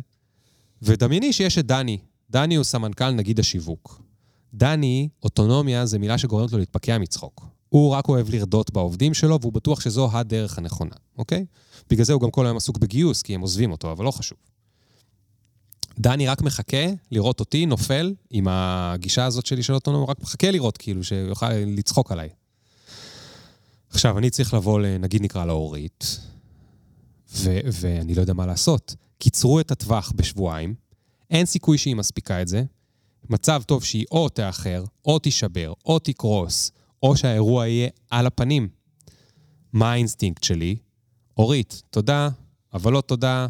ודמייני שיש את דני. דני הוא סמנכ"ל נגיד השיווק. דני, אוטונומיה זה מילה שגורמת לו להתפקע מצחוק. הוא רק אוהב לרדות בעובדים שלו, והוא בטוח שזו הדרך הנכונה, אוקיי? בגלל זה הוא גם כל היום עסוק בגיוס, כי הם עוזבים אותו, אבל לא חשוב. דני רק מחכה לראות אותי נופל עם הגישה הזאת שלי של אוטונומיה, הוא רק מחכה לראות, כאילו, שיוכל לצחוק עליי. עכשיו, אני צריך לבוא, נגיד נקרא לה אורית, ו- ואני לא יודע מה לעשות. קיצרו את הטווח בשבועיים, אין סיכוי שהיא מספיקה את זה. מצב טוב שהיא או תאחר, או תישבר, או תקרוס, או שהאירוע יהיה על הפנים. מה האינסטינקט שלי? אורית, תודה, אבל לא תודה.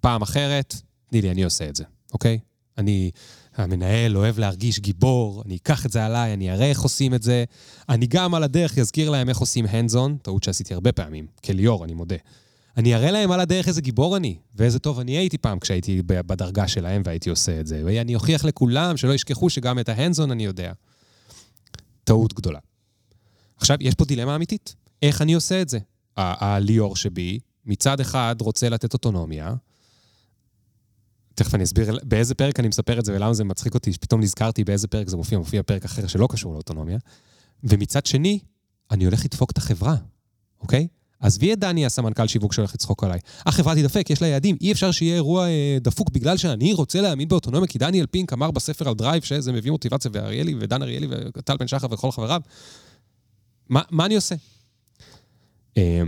פעם אחרת, תני לי, אני עושה את זה, אוקיי? אני, המנהל אוהב להרגיש גיבור, אני אקח את זה עליי, אני אראה איך עושים את זה. אני גם על הדרך אזכיר להם איך עושים hands on, טעות שעשיתי הרבה פעמים, כליאור, אני מודה. אני אראה להם על הדרך איזה גיבור אני, ואיזה טוב אני הייתי פעם כשהייתי בדרגה שלהם והייתי עושה את זה. ואני אוכיח לכולם שלא ישכחו שגם את ההנדס אני יודע. טעות גדולה. עכשיו, יש פה דילמה אמיתית. איך אני עושה את זה? הליאור שבי, מצד אחד רוצה לתת אוטונומיה, תכף אני אסביר באיזה פרק אני מספר את זה ולמה זה מצחיק אותי, שפתאום נזכרתי באיזה פרק זה מופיע, מופיע פרק אחר שלא קשור לאוטונומיה. ומצד שני, אני הולך לדפוק את החברה, אוקיי? עזבי את דני, הסמנכ"ל שיווק שהולך לצחוק עליי. החברה תדפק, יש לה יעדים. אי אפשר שיהיה אירוע אה, דפוק בגלל שאני רוצה להאמין באוטונומיה, כי דניאל פינק אמר בספר על Drive שזה מביא מוטיבציה, ואריאלי, ודן אריאלי, וטל בן שחר וכל חבריו. מה, מה אני עושה? אה,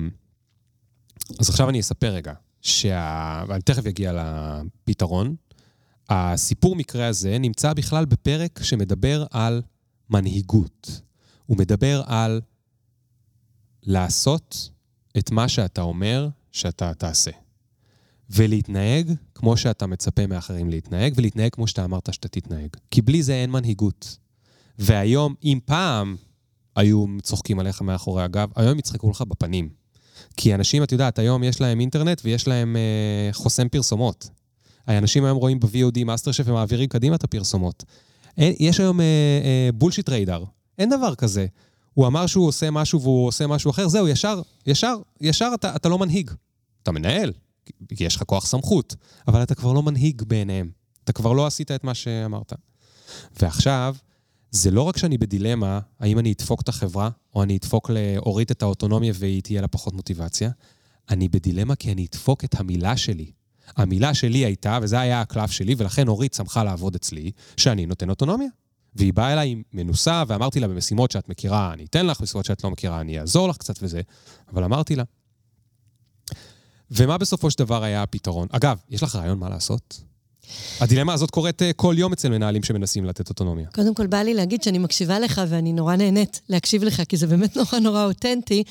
אז עכשיו אני אספר רגע, שה... ואני תכף אגיע לפתרון. הסיפור מקרה הזה נמצא בכלל בפרק שמדבר על מנהיגות. הוא מדבר על לעשות את מה שאתה אומר שאתה תעשה. ולהתנהג כמו שאתה מצפה מאחרים להתנהג, ולהתנהג כמו שאתה אמרת שאתה תתנהג. כי בלי זה אין מנהיגות. והיום, אם פעם היו צוחקים עליך מאחורי הגב, היום הם יצחקו לך בפנים. כי אנשים, את יודעת, היום יש להם אינטרנט ויש להם אה, חוסם פרסומות. האנשים היום רואים ב-VOD מאסטר שף ומעבירים קדימה את הפרסומות. אין, יש היום אה, אה, בולשיט ריידר. אין דבר כזה. הוא אמר שהוא עושה משהו והוא עושה משהו אחר, זהו, ישר, ישר, ישר אתה, אתה לא מנהיג. אתה מנהל, כי יש לך כוח סמכות, אבל אתה כבר לא מנהיג בעיניהם. אתה כבר לא עשית את מה שאמרת. ועכשיו, זה לא רק שאני בדילמה, האם אני אדפוק את החברה, או אני אדפוק לאורית את האוטונומיה והיא תהיה לה פחות מוטיבציה, אני בדילמה כי אני אדפוק את המילה שלי. המילה שלי הייתה, וזה היה הקלף שלי, ולכן אורית שמחה לעבוד אצלי, שאני נותן אוטונומיה. והיא באה אליי מנוסה, ואמרתי לה, במשימות שאת מכירה, אני אתן לך, במשימות שאת לא מכירה, אני אעזור לך קצת וזה, אבל אמרתי לה. ומה בסופו של דבר היה הפתרון? אגב, יש לך רעיון מה לעשות? הדילמה הזאת קורית אה, כל יום אצל מנהלים שמנסים לתת אוטונומיה. קודם כל, בא לי להגיד שאני מקשיבה לך ואני נורא נהנית להקשיב לך, כי זה באמת נורא נורא אותנטי,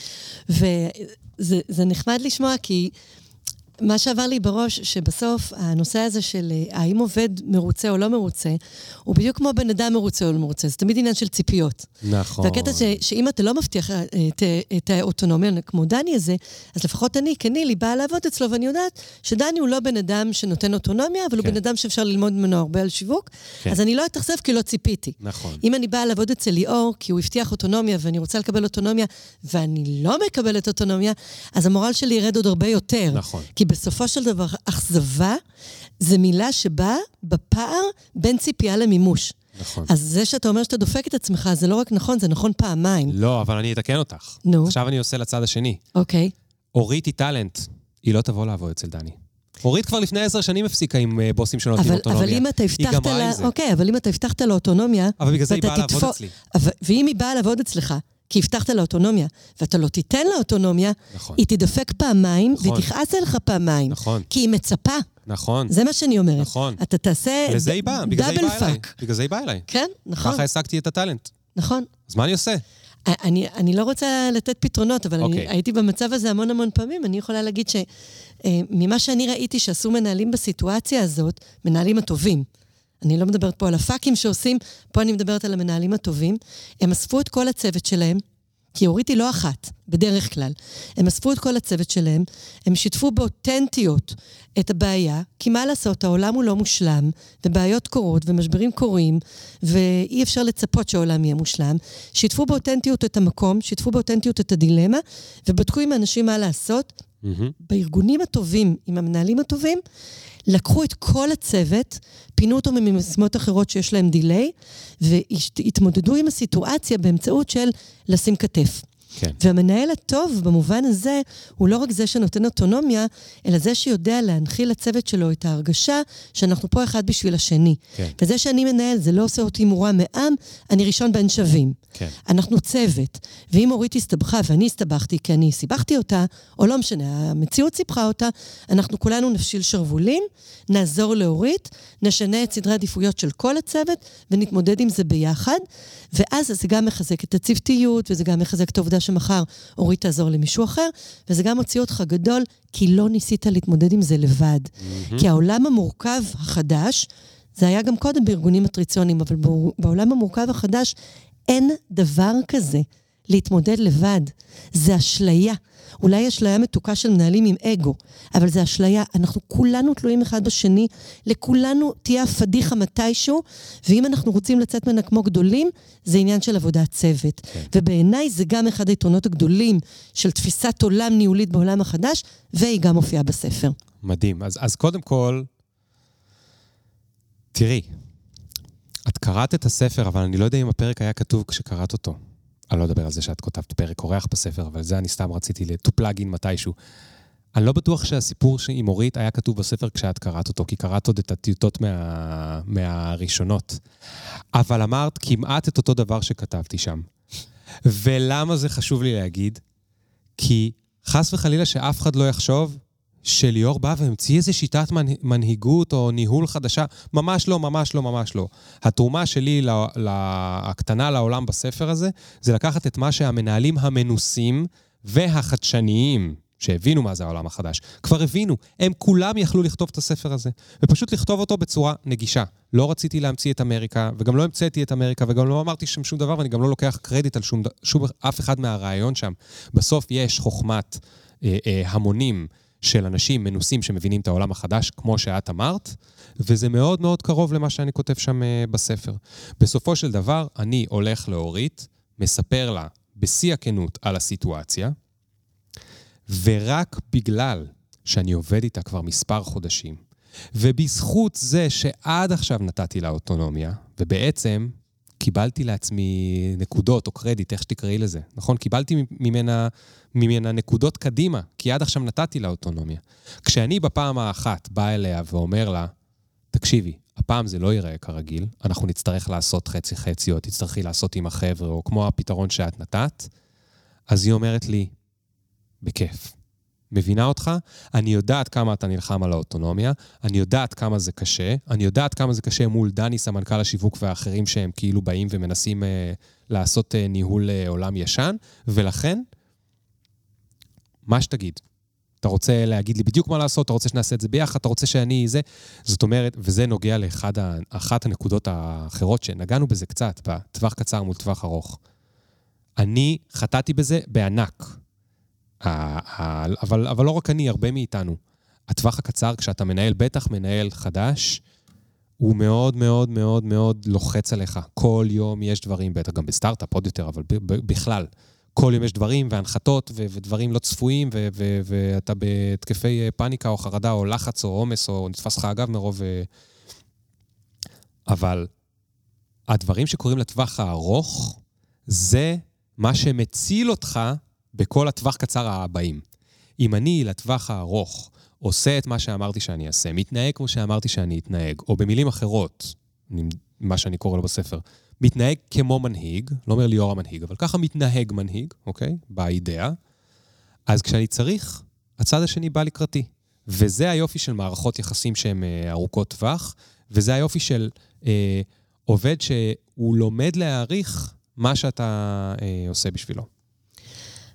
וזה נחמד לשמוע, כי מה שעבר לי בראש, שבסוף הנושא הזה של אה, האם עובד מרוצה או לא מרוצה, הוא בדיוק כמו בן אדם מרוצה או לא מרוצה, זה תמיד עניין של ציפיות. נכון. והקטע ש, שאם אתה לא מבטיח אה, את, את האוטונומיה כמו דני הזה, אז לפחות אני, כנילי, באה לעבוד אצלו, ואני יודעת שדני הוא לא בן אדם שנותן אוטונומיה, אבל כן. הוא בן אדם שאפשר ללמוד ממנו הרבה על שיווק, כן. אז אני לא אתאכזב כי לא ציפיתי. נכון. אם אני באה לעבוד אצל ליאור, כי הוא הבטיח אוטונומיה ואני רוצה לקבל אוטונומיה, ואני לא מקבלת אוטונומיה, אז המורל שלי ירד עוד הרבה יותר. נכון. כי בסופו של דבר, אכזבה זה מילה שבאה בפער בין ציפייה למימוש. נכון. אז זה שאתה אומר שאתה דופק את עצמך, זה לא רק נכון, זה נכון פעמיים. לא, אבל אני אתקן אותך. נו. עכשיו אני עושה לצד השני. אוקיי. אורית היא טאלנט, היא לא תבוא לעבוד אצל דני. אורית כבר לפני עשר שנים הפסיקה עם אה, בוסים שלא נותנים אבל, אוטונומיה. אבל אם אתה הבטחת לה... אוקיי, אבל אם אתה הבטחת לה אוטונומיה... אבל בגלל זה היא באה לעבוד אצלי. ואם היא באה לעבוד אצלך, כי הבטחת לה אוטונומיה, ואתה לא תיתן לה אוטונומיה, נכון, היא תדפק פעמיים, נכון. והיא תכעס עליך פעמיים. נכון, כי היא מצפה, נכון, זה מה שאני אומרת. נכון. אתה תעשה לזה היא באה, בגלל זה היא double באה אליי. fuck. בגלל זה היא באה אליי. כן, נכון, ככה השגתי את ה talent. נכון. אז מה אני עושה? אני, אני לא רוצה לתת פתרונות, אבל אני אוקיי. הייתי במצב הזה המון המון פעמים. אני יכולה להגיד שממה שאני ראיתי שעשו מנהלים בסיטואציה הזאת, מנהלים הטובים, אני לא מדברת פה על הפאקים שעושים, פה אני מדברת על המנהלים הטובים, הם אספו את כל הצוות שלהם, כי אורית היא לא אחת, בדרך כלל. הם אספו את כל הצוות שלהם, הם שיתפו באותנטיות את הבעיה, כי מה לעשות, העולם הוא לא מושלם, ובעיות קורות, ומשברים קורים, ואי אפשר לצפות שהעולם יהיה מושלם. שיתפו באותנטיות את המקום, שיתפו באותנטיות את הדילמה, ובדקו עם האנשים מה לעשות. מהמם. בארגונים הטובים, עם המנהלים הטובים, לקחו את כל הצוות, פינו אותו ממשימות אחרות שיש להם דיליי, והתמודדו עם הסיטואציה באמצעות של לשים כתף. כן. והמנהל הטוב, במובן הזה, הוא לא רק זה שנותן אוטונומיה, אלא זה שיודע להנחיל לצוות שלו את ההרגשה שאנחנו פה אחד בשביל השני. כן. וזה שאני מנהל, זה לא עושה אותי מורם מעם, אני ראשון בין שווים. כן. אנחנו צוות, ואם אורית הסתבכה ואני הסתבכתי כי אני סיבכתי אותה, או לא משנה, המציאות סיבכה אותה, אנחנו כולנו נפשיל שרוולים, נעזור לאורית, נשנה את סדרי העדיפויות של כל הצוות, ונתמודד עם זה ביחד, ואז זה גם מחזק את הצוותיות, וזה גם מחזק את העובדה שמחר אורית תעזור למישהו אחר, וזה גם מוציא אותך גדול, כי לא ניסית להתמודד עם זה לבד. כי העולם המורכב החדש, זה היה גם קודם בארגונים מטריציוניים, אבל בעולם המורכב החדש אין דבר כזה להתמודד לבד. זה אשליה. אולי אשליה מתוקה של מנהלים עם אגו, אבל זה אשליה. אנחנו כולנו תלויים אחד בשני, לכולנו תהיה הפדיחה מתישהו, ואם אנחנו רוצים לצאת ממנה כמו גדולים, זה עניין של עבודת צוות. כן. ובעיניי זה גם אחד היתרונות הגדולים של תפיסת עולם ניהולית בעולם החדש, והיא גם מופיעה בספר. מדהים. אז, אז קודם כל, תראי, את קראת את הספר, אבל אני לא יודע אם הפרק היה כתוב כשקראת אותו. אני לא אדבר על זה שאת כותבת פרק אורח בספר, אבל זה אני סתם רציתי to plug in מתישהו. אני לא בטוח שהסיפור עם אורית היה כתוב בספר כשאת קראת אותו, כי קראת עוד את הטיוטות מה... מהראשונות. אבל אמרת כמעט את אותו דבר שכתבתי שם. ולמה זה חשוב לי להגיד? כי חס וחלילה שאף אחד לא יחשוב שליאור בא והמציא איזה שיטת מנ... מנהיגות או ניהול חדשה. ממש לא, ממש לא, ממש לא. התרומה שלי ל... ל... הקטנה לעולם בספר הזה, זה לקחת את מה שהמנהלים המנוסים והחדשניים, שהבינו מה זה העולם החדש, כבר הבינו. הם כולם יכלו לכתוב את הספר הזה, ופשוט לכתוב אותו בצורה נגישה. לא רציתי להמציא את אמריקה, וגם לא המצאתי את אמריקה, וגם לא אמרתי שם שום דבר, ואני גם לא לוקח קרדיט על שום, שום אף אחד מהרעיון שם. בסוף יש חוכמת אה, אה, המונים של אנשים מנוסים שמבינים את העולם החדש, כמו שאת אמרת, וזה מאוד מאוד קרוב למה שאני כותב שם אה, בספר. בסופו של דבר, אני הולך לאורית, מספר לה בשיא הכנות על הסיטואציה, ורק בגלל שאני עובד איתה כבר מספר חודשים, ובזכות זה שעד עכשיו נתתי לה אוטונומיה, ובעצם קיבלתי לעצמי נקודות או קרדיט, איך שתקראי לזה, נכון? קיבלתי ממנה, ממנה נקודות קדימה, כי עד עכשיו נתתי לה אוטונומיה. כשאני בפעם האחת בא אליה ואומר לה, תקשיבי, הפעם זה לא ייראה כרגיל, אנחנו נצטרך לעשות חצי-חצי, או תצטרכי לעשות עם החבר'ה, או כמו הפתרון שאת נתת, אז היא אומרת לי, בכיף. מבינה אותך? אני יודעת כמה אתה נלחם על האוטונומיה, אני יודעת כמה זה קשה, אני יודעת כמה זה קשה מול דני, סמנכ"ל השיווק והאחרים שהם כאילו באים ומנסים אה, לעשות אה, ניהול אה, עולם ישן, ולכן, מה שתגיד. אתה רוצה להגיד לי בדיוק מה לעשות, אתה רוצה שנעשה את זה ביחד, אתה רוצה שאני זה. זאת אומרת, וזה נוגע לאחת הנקודות האחרות שנגענו בזה קצת, בטווח קצר מול טווח ארוך. אני חטאתי בזה בענק. אבל, אבל לא רק אני, הרבה מאיתנו. הטווח הקצר, כשאתה מנהל, בטח מנהל חדש, הוא מאוד מאוד מאוד מאוד לוחץ עליך. כל יום יש דברים, בטח גם בסטארט-אפ עוד יותר, אבל בכלל. כל יום יש דברים והנחתות ו- ודברים לא צפויים, ו- ו- ואתה בהתקפי אה, פאניקה או חרדה או לחץ או עומס, או נתפס לך הגב מרוב... אה, אבל הדברים שקורים לטווח הארוך, זה מה שמציל אותך בכל הטווח קצר הבאים. אם אני לטווח הארוך עושה את מה שאמרתי שאני אעשה, מתנהג כמו שאמרתי שאני אתנהג, או במילים אחרות, מה שאני קורא לו בספר, מתנהג כמו מנהיג, לא אומר ליאור המנהיג, אבל ככה מתנהג מנהיג, אוקיי? באידאה. אז כשאני צריך, הצד השני בא לקראתי. וזה היופי של מערכות יחסים שהן אה, ארוכות טווח, וזה היופי של אה, עובד שהוא לומד להעריך מה שאתה אה, עושה בשבילו.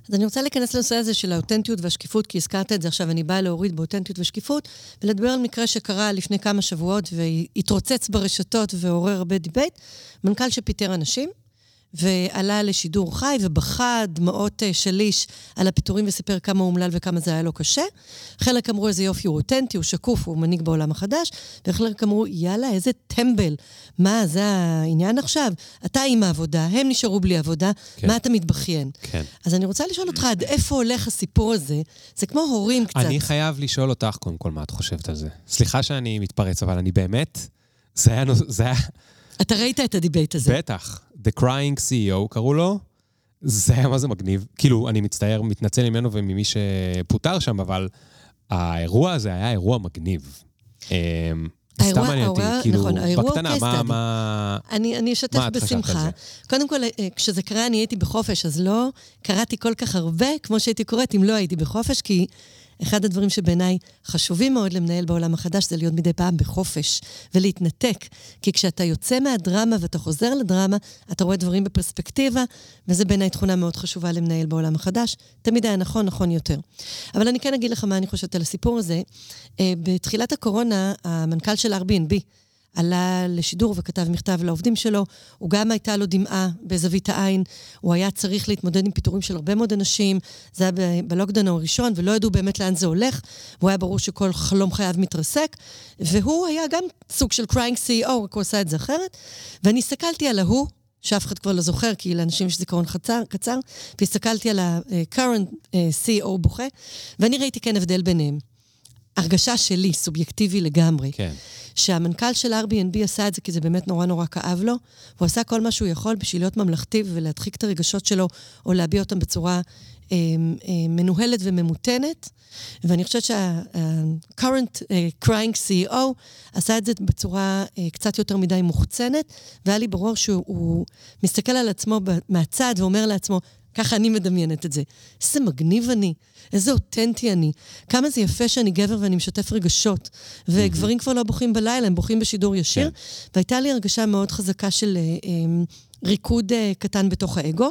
אז אני רוצה להיכנס לנושא הזה של האותנטיות והשקיפות, כי הזכרת את זה עכשיו, אני באה להוריד באותנטיות ושקיפות, ולדבר על מקרה שקרה לפני כמה שבועות והתרוצץ ברשתות ועורר הרבה debate, מנכ"ל שפיטר אנשים, ועלה לשידור חי ובכה דמעות אה, שליש על הפיטורים וסיפר כמה אומלל וכמה זה היה לו קשה. חלק אמרו איזה יופי, הוא אותנטי, הוא שקוף, הוא מנהיג בעולם החדש, וחלק אמרו, יאללה, איזה טמבל. מה, זה העניין עכשיו? אתה עם העבודה, הם נשארו בלי עבודה, כן. מה אתה מתבכיין? כן. אז אני רוצה לשאול אותך, עד איפה הולך הסיפור הזה? זה כמו הורים קצת. אני חייב לשאול אותך קודם כל מה את חושבת על זה. סליחה שאני מתפרץ, אבל אני באמת... זה היה... זה היה... אתה ראית את ה debate הזה. בטח. The Crying CEO קראו לו. זה היה מה זה מגניב. כאילו, אני מצטער, מתנצל ממנו וממי שפוטר שם, אבל האירוע הזה היה אירוע מגניב. אמ, סתם מעניין אותי, כאילו, נכון, בקטנה, מה, מה... אני, אני אשתף בשמחה. קודם כל, אה, כשזה קרה, אני הייתי בחופש, אז לא קראתי כל כך הרבה כמו שהייתי קוראת אם לא הייתי בחופש, כי אחד הדברים שבעיניי חשובים מאוד למנהל בעולם החדש זה להיות מדי פעם בחופש ולהתנתק. כי כשאתה יוצא מהדרמה ואתה חוזר לדרמה, אתה רואה דברים בפרספקטיבה, וזה בעיניי תכונה מאוד חשובה למנהל בעולם החדש. תמיד היה נכון, נכון יותר. אבל אני כן אגיד לך מה אני חושבת על הסיפור הזה. אה, בתחילת הקורונה, המנכ"ל של Airbnb, עלה לשידור וכתב מכתב לעובדים שלו. הוא גם הייתה לו דמעה בזווית העין. הוא היה צריך להתמודד עם פיטורים של הרבה מאוד אנשים. זה היה ב lockdown הראשון, ולא ידעו באמת לאן זה הולך. והוא היה ברור שכל חלום חייו מתרסק. והוא היה גם סוג של crying CEO, רק הוא עשה את זה אחרת. ואני הסתכלתי על ההוא, שאף אחד כבר לא זוכר, כי לאנשים יש זיכרון קצר, קצר, והסתכלתי על ה-current אה, CEO בוכה, ואני ראיתי כן הבדל ביניהם. הרגשה שלי, סובייקטיבי לגמרי. כן. שהמנכ"ל של Airbnb עשה את זה כי זה באמת נורא נורא כאב לו, הוא עשה כל מה שהוא יכול בשביל להיות ממלכתי ולהדחיק את הרגשות שלו, או להביע אותם בצורה אה, אה, מנוהלת וממותנת. ואני חושבת שה-current uh, crying CEO עשה את זה בצורה uh, קצת יותר מדי מוחצנת, והיה לי ברור שהוא מסתכל על עצמו מהצד ואומר לעצמו, ככה אני מדמיינת את זה. איזה מגניב אני, איזה אותנטי אני. כמה זה יפה שאני גבר ואני משתף רגשות. וגברים כבר לא בוכים בלילה, הם בוכים בשידור ישיר. כן. והייתה לי הרגשה מאוד חזקה של אה, אה, ריקוד אה, קטן בתוך האגו.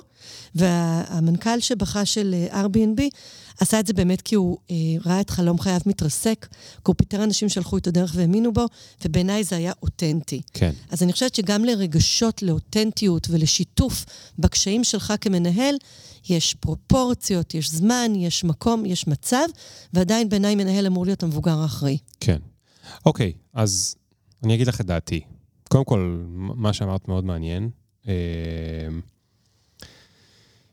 והמנכ"ל שבכה של Airbnb עשה את זה באמת כי הוא אה, ראה את חלום חייו מתרסק, כי הוא פיטר אנשים שהלכו את הדרך והאמינו בו, ובעיניי זה היה אותנטי. כן. אז אני חושבת שגם לרגשות, לאותנטיות ולשיתוף בקשיים שלך כמנהל, יש פרופורציות, יש זמן, יש מקום, יש מצב, ועדיין בעיניי מנהל אמור להיות המבוגר האחראי. כן. אוקיי, אז אני אגיד לך את דעתי. קודם כל, מה שאמרת מאוד מעניין. אה,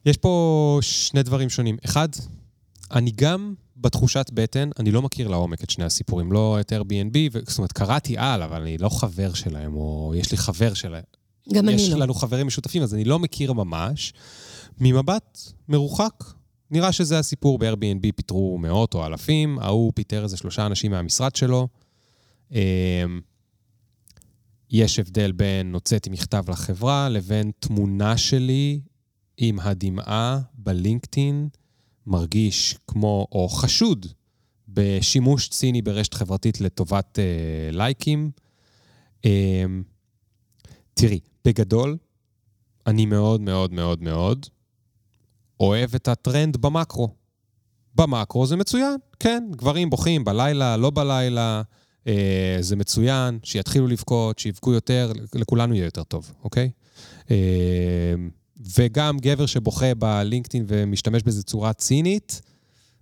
יש פה שני דברים שונים. אחד, אני גם בתחושת בטן, אני לא מכיר לעומק את שני הסיפורים, לא את Airbnb, ו... זאת אומרת, קראתי על, אבל אני לא חבר שלהם, או יש לי חבר שלהם. גם אני לא. יש לנו חברים משותפים, אז אני לא מכיר ממש. ממבט מרוחק, נראה שזה הסיפור. ב-Airbnb פיטרו מאות או אלפים, ההוא פיטר איזה שלושה אנשים מהמשרד שלו. יש הבדל בין הוצאתי מכתב לחברה לבין תמונה שלי עם הדמעה בלינקדאין. מרגיש כמו, או חשוד, בשימוש ציני ברשת חברתית לטובת אה, לייקים. אה, תראי, בגדול, אני מאוד מאוד מאוד מאוד אוהב את הטרנד במקרו. במקרו זה מצוין, כן, גברים בוכים בלילה, לא בלילה, זה מצוין, שיתחילו לבכות, שיבכו יותר, לכולנו יהיה יותר טוב, אוקיי? אה, וגם גבר שבוכה בלינקדאין ומשתמש בזה צורה צינית,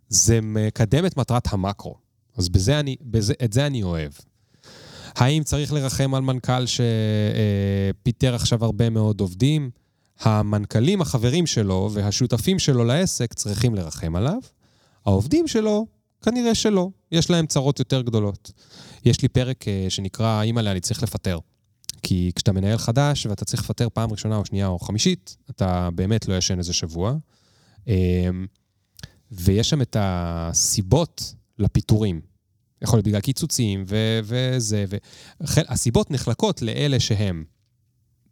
זה מקדם את מטרת המקרו. אז בזה אני, בזה, את זה אני אוהב. האם צריך לרחם על מנכ"ל שפיטר עכשיו הרבה מאוד עובדים? המנכ"לים, החברים שלו והשותפים שלו לעסק צריכים לרחם עליו, העובדים שלו, כנראה שלא. יש להם צרות יותר גדולות. יש לי פרק אה, שנקרא, אימא'לה, אני צריך לפטר. כי כשאתה מנהל חדש ואתה צריך לפטר פעם ראשונה או שנייה או חמישית, אתה באמת לא ישן איזה שבוע. אמ, ויש שם את הסיבות לפיטורים. יכול להיות בגלל קיצוצים ו- וזה, ו... הסיבות נחלקות לאלה שהם,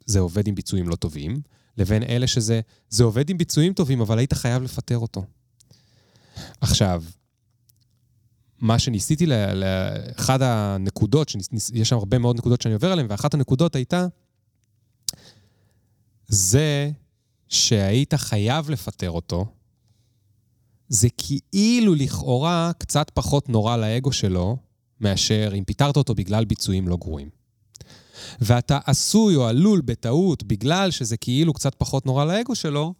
זה עובד עם ביצועים לא טובים, לבין אלה שזה, זה עובד עם ביצועים טובים, אבל היית חייב לפטר אותו. עכשיו, מה שניסיתי, לאחד הנקודות, יש שם הרבה מאוד נקודות שאני עובר עליהן, ואחת הנקודות הייתה, זה שהיית חייב לפטר אותו, זה כאילו לכאורה קצת פחות נורא לאגו שלו, מאשר אם פיטרת אותו בגלל ביצועים לא גרועים. ואתה עשוי או עלול בטעות, בגלל שזה כאילו קצת פחות נורא לאגו שלו,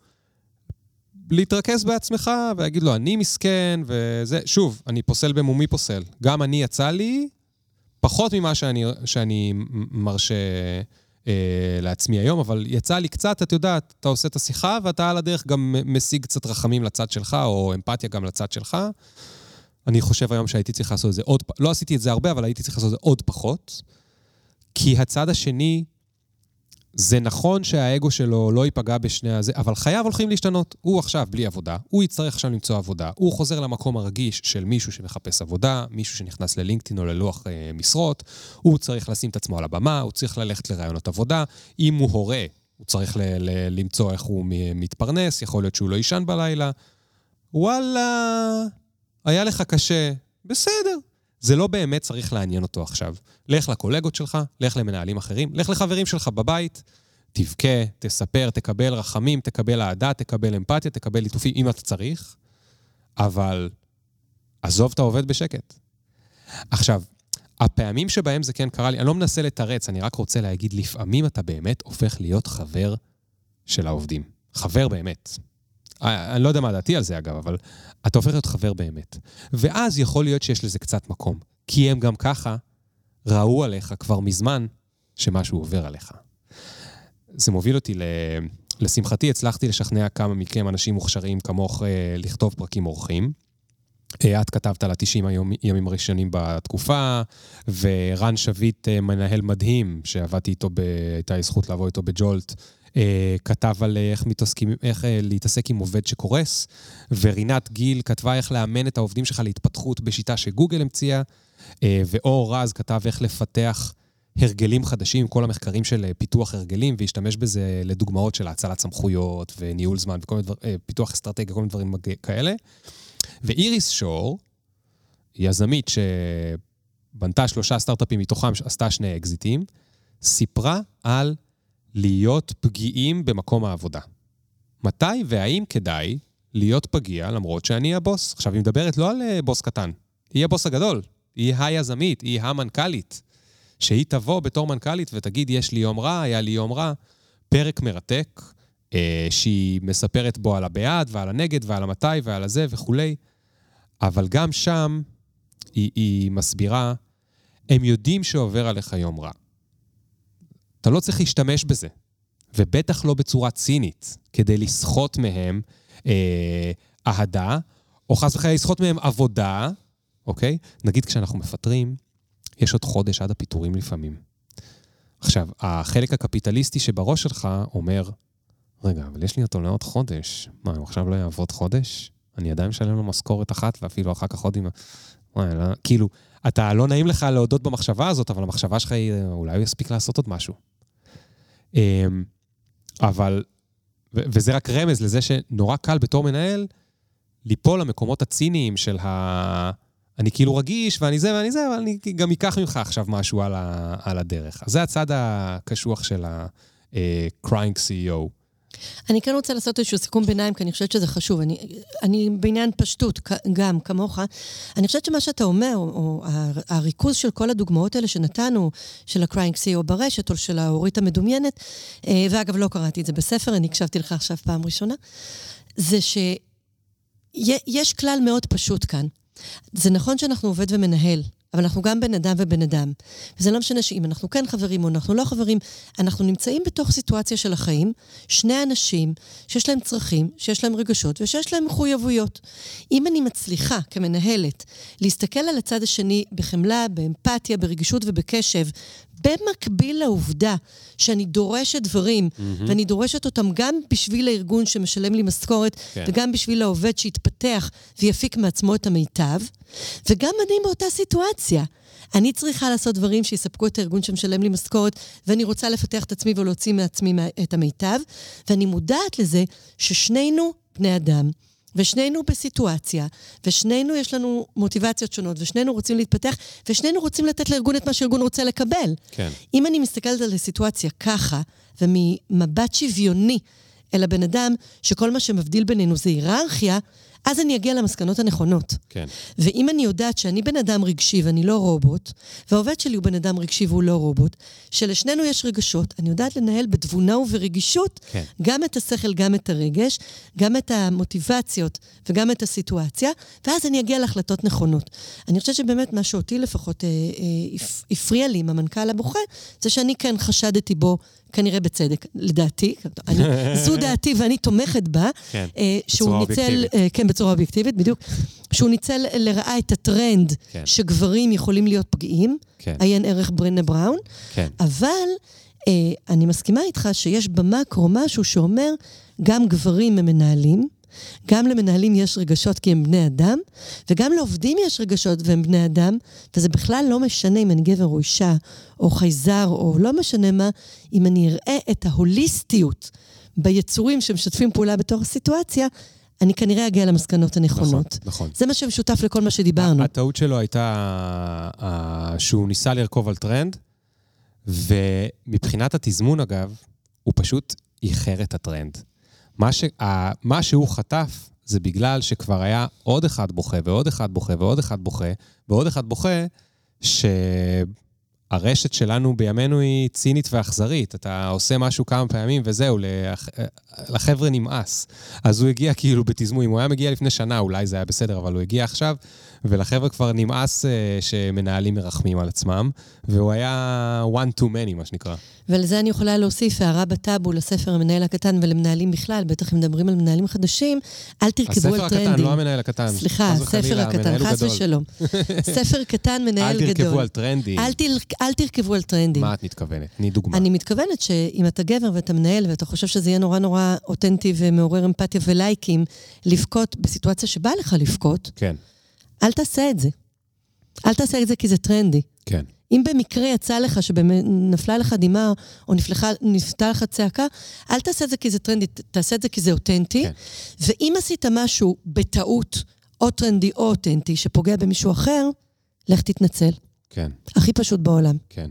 להתרכז בעצמך ולהגיד לו, אני מסכן, וזה, שוב, אני פוסל במומי פוסל. גם אני יצא לי פחות ממה שאני, שאני מרשה אה, לעצמי היום, אבל יצא לי קצת, את יודעת, אתה עושה את השיחה ואתה על הדרך גם משיג קצת רחמים לצד שלך, או אמפתיה גם לצד שלך. אני חושב היום שהייתי צריך לעשות את זה עוד, לא עשיתי את זה הרבה, אבל הייתי צריך לעשות את זה עוד פחות. כי הצד השני זה נכון שהאגו שלו לא ייפגע בשני הזה, אבל חייו הולכים להשתנות. הוא עכשיו בלי עבודה, הוא יצטרך עכשיו למצוא עבודה, הוא חוזר למקום הרגיש של מישהו שמחפש עבודה, מישהו שנכנס ללינקדאין או ללוח אה, משרות, הוא צריך לשים את עצמו על הבמה, הוא צריך ללכת לרעיונות עבודה. אם הוא הורה, הוא צריך ל- ל- למצוא איך הוא מתפרנס, יכול להיות שהוא לא יישן בלילה. וואלה, היה לך קשה, בסדר. זה לא באמת צריך לעניין אותו עכשיו. לך לקולגות שלך, לך למנהלים אחרים, לך לחברים שלך בבית, תבכה, תספר, תקבל רחמים, תקבל אהדה, תקבל אמפתיה, תקבל ליטופים, אם אתה צריך, אבל עזוב את העובד בשקט. עכשיו, הפעמים שבהם זה כן קרה לי, אני לא מנסה לתרץ, אני רק רוצה להגיד, לפעמים אתה באמת הופך להיות חבר של העובדים. חבר באמת. אני לא יודע מה דעתי על זה אגב, אבל אתה הופך להיות חבר באמת. ואז יכול להיות שיש לזה קצת מקום. כי הם גם ככה ראו עליך כבר מזמן שמשהו עובר עליך. זה מוביל אותי ל... לשמחתי, הצלחתי לשכנע כמה מכם, אנשים מוכשרים כמוך, אה, לכתוב פרקים אורחים. אה, את כתבת על ה-90 הימים הראשונים בתקופה, ורן שביט, אה, מנהל מדהים, שעבדתי איתו, ב... הייתה לי זכות לעבוד איתו בג'ולט, אה, כתב על איך, מתעסקים, איך אה, להתעסק עם עובד שקורס, ורינת גיל כתבה איך לאמן את העובדים שלך להתפתחות בשיטה שגוגל המציאה, אה, ואור רז כתב איך לפתח הרגלים חדשים, כל המחקרים של פיתוח הרגלים, והשתמש בזה לדוגמאות של האצלת סמכויות וניהול זמן וכל מיני דברים, פיתוח אסטרטגיה, כל מיני דברים כאלה. ואיריס שור, יזמית שבנתה שלושה סטארט-אפים מתוכם, עשתה שני אקזיטים, סיפרה על להיות פגיעים במקום העבודה. מתי והאם כדאי להיות פגיע למרות שאני הבוס? עכשיו, היא מדברת לא על אה, בוס קטן, היא הבוס הגדול, היא היזמית, היא המנכ"לית. שהיא תבוא בתור מנכ"לית ותגיד, יש לי יום רע, היה לי יום רע. פרק מרתק, אה, שהיא מספרת בו על הבעד ועל הנגד ועל המתי ועל הזה וכולי, אבל גם שם היא, היא מסבירה, הם יודעים שעובר עליך יום רע. אתה לא צריך להשתמש בזה, ובטח לא בצורה צינית, כדי לסחוט מהם אה, אהדה, או חס וחלילה לסחוט מהם עבודה, אוקיי? נגיד כשאנחנו מפטרים, יש עוד חודש עד הפיטורים לפעמים. עכשיו, החלק הקפיטליסטי שבראש שלך אומר, רגע, אבל יש לי אותו לעוד חודש. מה, הוא עכשיו לא יעבוד חודש? אני עדיין משלם לו משכורת אחת, ואפילו אחר כך עוד עם... וואי, לא... כאילו, אתה לא נעים לך להודות במחשבה הזאת, אבל המחשבה שלך היא, אולי הוא יספיק לעשות עוד משהו. אמ, אבל, וזה רק רמז לזה שנורא קל בתור מנהל ליפול למקומות הציניים של ה... אני כאילו רגיש ואני זה ואני זה, אבל אני גם אקח ממך עכשיו משהו על, ה... על הדרך. אז זה הצד הקשוח של ה-crying אה, CEO. אני כן רוצה לעשות איזשהו סיכום ביניים, כי אני חושבת שזה חשוב. אני, אני בעניין פשטות, גם, כמוך. אני חושבת שמה שאתה אומר, או, או הריכוז של כל הדוגמאות האלה שנתנו, של ה-Crying CEO ברשת, או של ההורית המדומיינת, אה, ואגב, לא קראתי את זה בספר, אני הקשבתי לך עכשיו פעם ראשונה, זה שיש כלל מאוד פשוט כאן. זה נכון שאנחנו עובד ומנהל, אבל אנחנו גם בן אדם ובן אדם. וזה לא משנה שאם אנחנו כן חברים או אנחנו לא חברים, אנחנו נמצאים בתוך סיטואציה של החיים, שני אנשים שיש להם צרכים, שיש להם רגשות ושיש להם מחויבויות. אם אני מצליחה כמנהלת להסתכל על הצד השני בחמלה, באמפתיה, ברגישות ובקשב, במקביל לעובדה שאני דורשת דברים, mm-hmm. ואני דורשת אותם גם בשביל הארגון שמשלם לי משכורת, כן. וגם בשביל העובד שיתפתח ויפיק מעצמו את המיטב, וגם אני באותה סיטואציה. אני צריכה לעשות דברים שיספקו את הארגון שמשלם לי משכורת, ואני רוצה לפתח את עצמי ולהוציא מעצמי את המיטב, ואני מודעת לזה ששנינו בני אדם. ושנינו בסיטואציה, ושנינו יש לנו מוטיבציות שונות, ושנינו רוצים להתפתח, ושנינו רוצים לתת לארגון את מה שארגון רוצה לקבל. כן. אם אני מסתכלת על הסיטואציה ככה, וממבט שוויוני אל הבן אדם, שכל מה שמבדיל בינינו זה היררכיה, אז אני אגיע למסקנות הנכונות. כן. ואם אני יודעת שאני בן אדם רגשי ואני לא רובוט, והעובד שלי הוא בן אדם רגשי והוא לא רובוט, שלשנינו יש רגשות, אני יודעת לנהל בתבונה וברגישות כן. גם את השכל, גם את הרגש, גם את המוטיבציות וגם את הסיטואציה, ואז אני אגיע להחלטות נכונות. אני חושבת שבאמת מה שאותי לפחות אה, אה, הפריע לי עם המנכ"ל הבוכה, זה שאני כן חשדתי בו כנראה בצדק, לדעתי, אני, זו דעתי ואני תומכת בה, כן, אה, שהוא ניצל, אובייקטיבית. אה, כן, בצורה אובייקטיבית, בדיוק, שהוא ניצל לרעה את הטרנד כן. שגברים יכולים להיות פגיעים, כן. עיין ערך ברנה בראון, כן. אבל אה, אני מסכימה איתך שיש במקרו משהו שאומר, גם גברים הם מנהלים, גם למנהלים יש רגשות כי הם בני אדם, וגם לעובדים יש רגשות והם בני אדם, וזה בכלל לא משנה אם אני גבר או אישה, או חייזר, או לא משנה מה, אם אני אראה את ההוליסטיות ביצורים שמשתפים פעולה בתוך הסיטואציה, אני כנראה אגיע למסקנות הנכונות. נכון, נכון. זה מה שמשותף לכל מה שדיברנו. הטעות שלו הייתה שהוא ניסה לרכוב על טרנד, ומבחינת התזמון, אגב, הוא פשוט איחר את הטרנד. מה, ש... מה שהוא חטף זה בגלל שכבר היה עוד אחד בוכה, ועוד אחד בוכה, ועוד אחד בוכה, ועוד אחד בוכה, שהרשת שלנו בימינו היא צינית ואכזרית. אתה עושה משהו כמה פעמים וזהו, לח... לחבר'ה נמאס. אז הוא הגיע כאילו בתזמון, אם הוא היה מגיע לפני שנה, אולי זה היה בסדר, אבל הוא הגיע עכשיו, ולחבר'ה כבר נמאס uh, שמנהלים מרחמים על עצמם, והוא היה one to many, מה שנקרא. ולזה אני יכולה להוסיף הערה בטאבו לספר המנהל הקטן ולמנהלים בכלל, בטח אם מדברים על מנהלים חדשים, אל תרכבו על טרנדים. הספר הקטן, לא המנהל הקטן. סליחה, הספר הקטן, חס ושלום. ספר קטן, מנהל גדול. אל תרכבו על טרנדים. אל, תל, אל תרכבו על טרנדים. מה את מתכוונת? תני דוגמה. אני מתכוונת שאם אתה גבר ואתה מנהל ואתה חושב שזה יהיה נורא נורא אותנטי ומעורר אמפתיה ולייקים, לבכות בסיטואציה שבאה לך לבכות, כן. אל תעשה את זה. אל תעשה את זה כי זה טרנדי. כן. אם במקרה יצא לך שנפלה לך דמעה או נפלחה, נפתה לך צעקה, אל תעשה את זה כי זה טרנדי, תעשה את זה כי זה אותנטי. כן. ואם עשית משהו בטעות, או טרנדי או אותנטי, שפוגע במישהו אחר, לך תתנצל. כן. הכי פשוט בעולם. כן.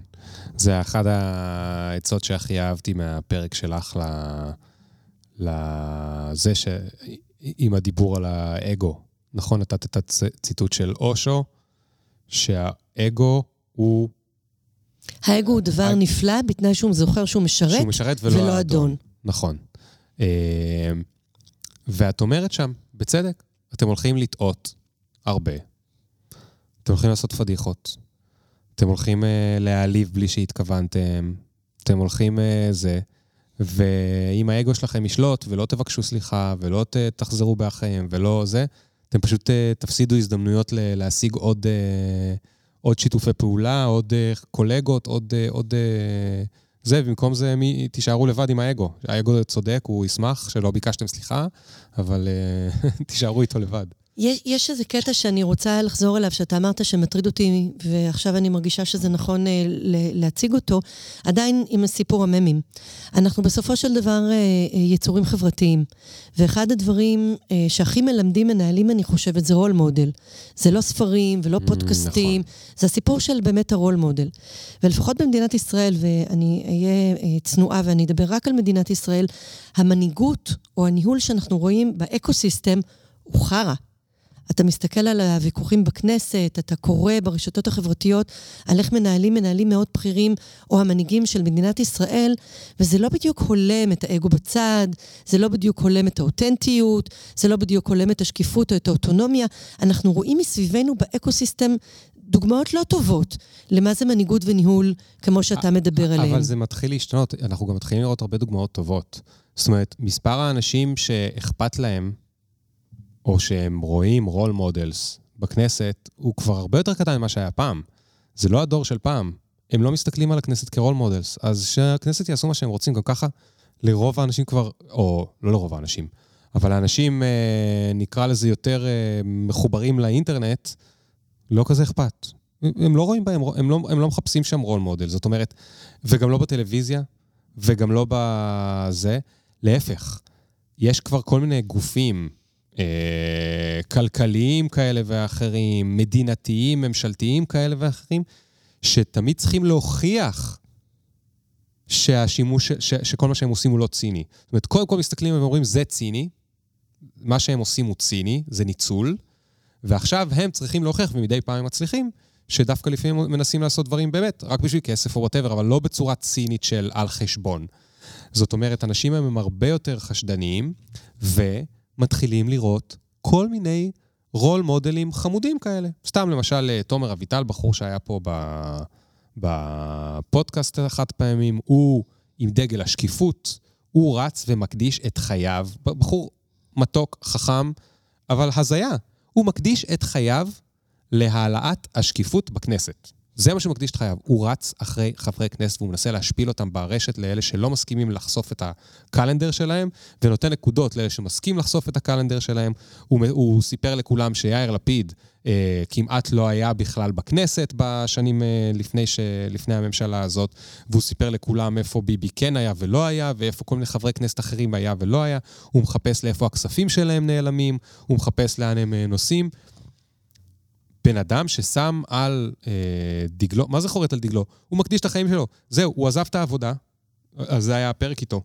זה אחת העצות שהכי אהבתי מהפרק שלך ל... לזה ש... עם הדיבור על האגו. נכון, נתת את הציטוט של אושו, שהאגו הוא... האגו הוא דבר הג... נפלא, בתנאי שהוא זוכר שהוא משרת, שהוא משרת ולא, ולא אדון. נכון. ואת אומרת שם, בצדק, אתם הולכים לטעות הרבה. אתם הולכים לעשות פדיחות. אתם הולכים uh, להעליב בלי שהתכוונתם. אתם הולכים uh, זה. ואם האגו שלכם ישלוט ולא תבקשו סליחה ולא ת, תחזרו באחריהם ולא זה, אתם פשוט uh, תפסידו הזדמנויות להשיג עוד, uh, עוד שיתופי פעולה, עוד uh, קולגות, עוד... עוד זה, במקום זה מי, תישארו לבד עם האגו. האגו צודק, הוא ישמח שלא ביקשתם סליחה, אבל תישארו איתו לבד. יש, יש איזה קטע שאני רוצה לחזור אליו, שאתה אמרת שמטריד אותי, ועכשיו אני מרגישה שזה נכון אה, להציג אותו, עדיין עם סיפור הממים. אנחנו בסופו של דבר אה, אה, יצורים חברתיים, ואחד הדברים אה, שהכי מלמדים מנהלים, אני חושבת, זה role model. זה לא ספרים ולא פודקאסטים, נכון. זה הסיפור של באמת ה role model. ולפחות במדינת ישראל, ואני אהיה אה, צנועה ואני אדבר רק על מדינת ישראל, המנהיגות או הניהול שאנחנו רואים ב ecosystem הוא חרא. אתה מסתכל על הוויכוחים בכנסת, אתה קורא ברשתות החברתיות על איך מנהלים מנהלים מאוד בכירים, או המנהיגים של מדינת ישראל, וזה לא בדיוק הולם את האגו בצד, זה לא בדיוק הולם את האותנטיות, זה לא בדיוק הולם את השקיפות או את האוטונומיה. אנחנו רואים מסביבנו ב ecosystem דוגמאות לא טובות למה זה מנהיגות וניהול, כמו שאתה מדבר עליהם. אבל זה מתחיל להשתנות, אנחנו גם מתחילים לראות הרבה דוגמאות טובות. זאת אומרת, מספר האנשים שאכפת להם, או שהם רואים role models בכנסת, הוא כבר הרבה יותר קטן ממה שהיה פעם. זה לא הדור של פעם. הם לא מסתכלים על הכנסת כ role models, אז שהכנסת יעשו מה שהם רוצים. גם ככה, לרוב האנשים כבר, או לא לרוב האנשים, אבל האנשים, אה, נקרא לזה יותר אה, מחוברים לאינטרנט, לא כזה אכפת. הם לא רואים בהם, הם לא, הם לא מחפשים שם role model, זאת אומרת, וגם לא בטלוויזיה, וגם לא בזה. להפך, יש כבר כל מיני גופים אה, כלכליים כאלה ואחרים, מדינתיים, ממשלתיים כאלה ואחרים, שתמיד צריכים להוכיח שהשימוש, ש, שכל מה שהם עושים הוא לא ציני. זאת אומרת, קודם כל מסתכלים ואומרים, זה ציני, מה שהם עושים הוא ציני, זה ניצול, ועכשיו הם צריכים להוכיח, ומדי פעם הם מצליחים, שדווקא לפעמים מנסים לעשות דברים באמת, רק בשביל כסף או וואטאבר, אבל לא בצורה צינית של על חשבון. זאת אומרת, אנשים הם הרבה יותר חשדניים, ומתחילים לראות כל מיני רול מודלים חמודים כאלה. סתם למשל, אה, תומר אביטל, בחור שהיה פה בפודקאסט אחת פעמים, הוא עם דגל השקיפות, הוא רץ ומקדיש את חייו, בחור מתוק, חכם, אבל הזיה. הוא מקדיש את חייו להעלאת השקיפות בכנסת. זה מה שהוא מקדיש את חייו. הוא רץ אחרי חברי כנסת והוא מנסה להשפיל אותם ברשת לאלה שלא מסכימים לחשוף את הקלנדר שלהם, ונותן נקודות לאלה שמסכים לחשוף את הקלנדר שלהם. הוא, הוא סיפר לכולם שיאיר לפיד אה, כמעט לא היה בכלל בכנסת בשנים אה, לפני, ש, לפני הממשלה הזאת, והוא סיפר לכולם איפה ביבי כן היה ולא היה, ואיפה כל מיני חברי כנסת אחרים היה ולא היה. הוא מחפש לאיפה הכספים שלהם נעלמים, הוא מחפש לאן הם אה, נוסעים. בן אדם ששם על אה, דגלו, מה זה חורט על דגלו? הוא מקדיש את החיים שלו. זהו, הוא עזב את העבודה, אז זה היה הפרק איתו.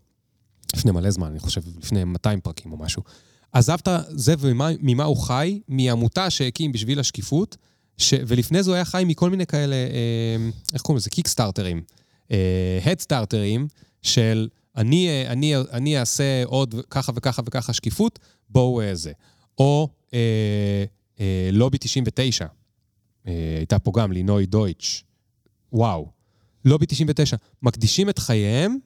לפני מלא זמן, אני חושב, לפני 200 פרקים או משהו. עזב את זה וממה הוא חי? מעמותה שהקים בשביל השקיפות, ש... ולפני זה הוא היה חי מכל מיני כאלה, אה, איך קוראים לזה? קיקסטארטרים. הדסטארטרים אה, של אני, אה, אני, אני אעשה עוד ככה וככה וככה שקיפות, בואו אה, זה. או... אה, אה, לובי 99, אה, הייתה פה גם לינוי דויטש, וואו. לובי 99, מקדישים את חייהם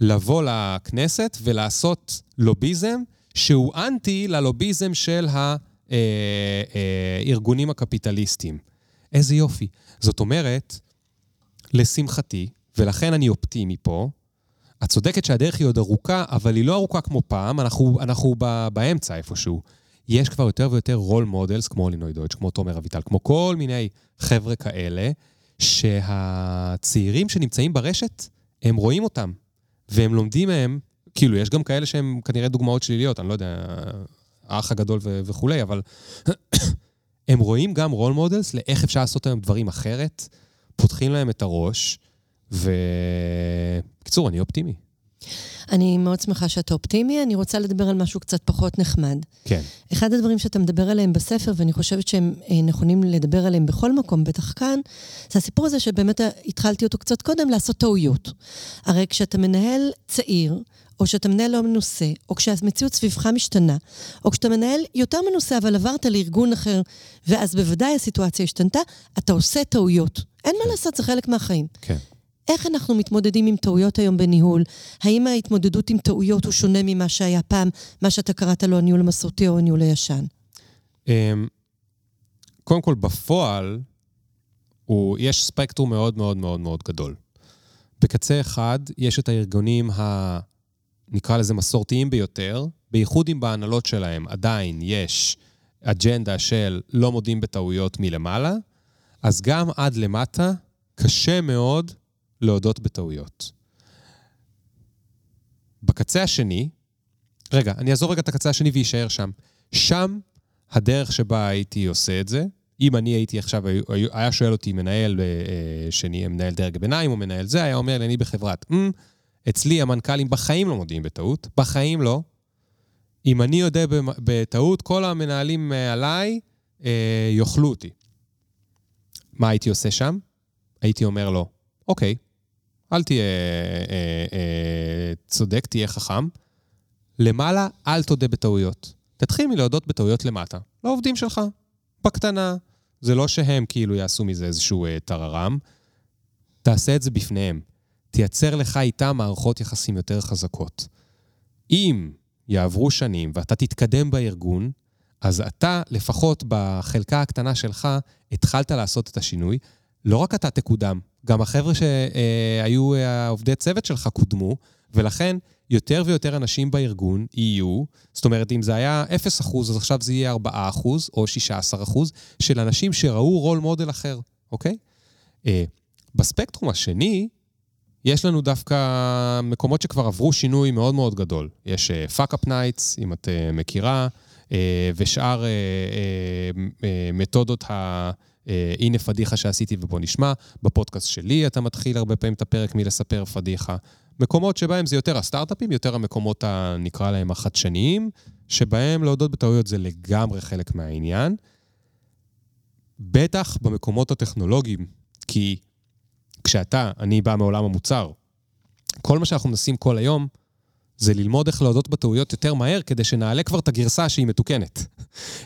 לבוא לכנסת ולעשות לוביזם שהוא אנטי ללוביזם של הארגונים אה, הקפיטליסטיים. איזה יופי. זאת אומרת, לשמחתי, ולכן אני אופטימי פה, את צודקת שהדרך היא עוד ארוכה, אבל היא לא ארוכה כמו פעם, אנחנו, אנחנו באמצע איפשהו. יש כבר יותר ויותר role models, כמו לינור דויטש, כמו תומר אביטל, כמו כל מיני חבר'ה כאלה, שהצעירים שנמצאים ברשת, הם רואים אותם, והם לומדים מהם, כאילו, יש גם כאלה שהם כנראה דוגמאות שליליות, אני לא יודע, האח הגדול ו- וכולי, אבל הם רואים גם role models לאיך אפשר לעשות היום דברים אחרת, פותחים להם את הראש, ובקיצור, אני אופטימי. אני מאוד שמחה שאתה אופטימי, אני רוצה לדבר על משהו קצת פחות נחמד. כן. אחד הדברים שאתה מדבר עליהם בספר, ואני חושבת שהם אה, נכונים לדבר עליהם בכל מקום, בטח כאן, זה הסיפור הזה שבאמת התחלתי אותו קצת קודם, לעשות טעויות. הרי כשאתה מנהל צעיר, או שאתה מנהל לא מנוסה, או כשהמציאות סביבך משתנה, או כשאתה מנהל יותר מנוסה אבל עברת לארגון אחר, ואז בוודאי הסיטואציה השתנתה, אתה עושה טעויות. אין מה כן. לעשות, זה חלק מהחיים. כן. איך אנחנו מתמודדים עם טעויות היום בניהול? האם ההתמודדות עם טעויות הוא שונה ממה שהיה פעם, מה שאתה קראת לו הניהול המסורתי או הניהול הישן? אמ, קודם כל, בפועל, הוא, יש ספקטרום מאוד מאוד מאוד מאוד גדול. בקצה אחד, יש את הארגונים ה... נקרא לזה מסורתיים ביותר, בייחוד אם בהנהלות שלהם עדיין יש אג'נדה של לא מודים בטעויות מלמעלה, אז גם עד למטה קשה מאוד להודות בטעויות. בקצה השני, רגע, אני אעזור רגע את הקצה השני ואישאר שם. שם הדרך שבה הייתי עושה את זה, אם אני הייתי עכשיו, היה שואל אותי מנהל אה, שני, מנהל דרג ביניים או מנהל זה, היה אומר לי, אני בחברת, mm, אצלי המנכ"לים בחיים לא מודיעים בטעות, בחיים לא. אם אני יודע בטעות, כל המנהלים עליי אה, יאכלו אותי. מה הייתי עושה שם? הייתי אומר לו, אוקיי, אל תהיה אה, אה, צודק, תהיה חכם. למעלה, אל תודה בטעויות. תתחיל מלהודות בטעויות למטה. לעובדים שלך, בקטנה. זה לא שהם כאילו יעשו מזה איזשהו אה, טררם. תעשה את זה בפניהם. תייצר לך איתם מערכות יחסים יותר חזקות. אם יעברו שנים ואתה תתקדם בארגון, אז אתה, לפחות בחלקה הקטנה שלך, התחלת לעשות את השינוי. לא רק אתה תקודם, גם החבר'ה שהיו אה, עובדי צוות שלך קודמו, ולכן יותר ויותר אנשים בארגון יהיו, זאת אומרת, אם זה היה 0%, אז עכשיו זה יהיה 4% או 16% של אנשים שראו רול מודל אחר, אוקיי? אה, בספקטרום השני, יש לנו דווקא מקומות שכבר עברו שינוי מאוד מאוד גדול. יש Fuckup אה, Nights, אם את אה, מכירה, אה, ושאר אה, אה, מתודות ה... אה, הנה פדיחה שעשיתי ובוא נשמע. בפודקאסט שלי אתה מתחיל הרבה פעמים את הפרק מלספר פדיחה. מקומות שבהם זה יותר הסטארט-אפים, יותר המקומות, ה, נקרא להם החדשניים, שבהם להודות בטעויות זה לגמרי חלק מהעניין. בטח במקומות הטכנולוגיים, כי כשאתה, אני בא מעולם המוצר, כל מה שאנחנו מנסים כל היום, זה ללמוד איך להודות בטעויות יותר מהר, כדי שנעלה כבר את הגרסה שהיא מתוקנת.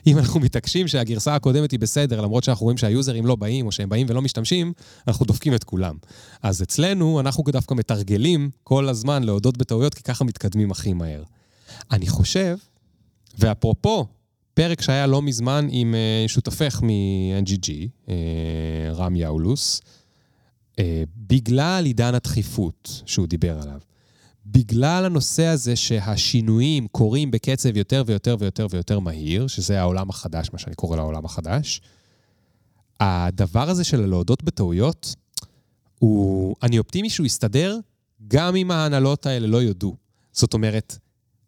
אם אנחנו מתעקשים שהגרסה הקודמת היא בסדר, למרות שאנחנו רואים שהיוזרים לא באים, או שהם באים ולא משתמשים, אנחנו דופקים את כולם. אז אצלנו, אנחנו דווקא מתרגלים כל הזמן להודות בטעויות, כי ככה מתקדמים הכי מהר. אני חושב, ואפרופו, פרק שהיה לא מזמן עם אה, שותפך מ-NGG, אה, רם יאולוס, אה, בגלל עידן הדחיפות שהוא דיבר עליו, בגלל הנושא הזה שהשינויים קורים בקצב יותר ויותר ויותר ויותר מהיר, שזה העולם החדש, מה שאני קורא לעולם החדש, הדבר הזה של להודות בטעויות, הוא, אני אופטימי שהוא יסתדר גם אם ההנהלות האלה לא יודו. זאת אומרת,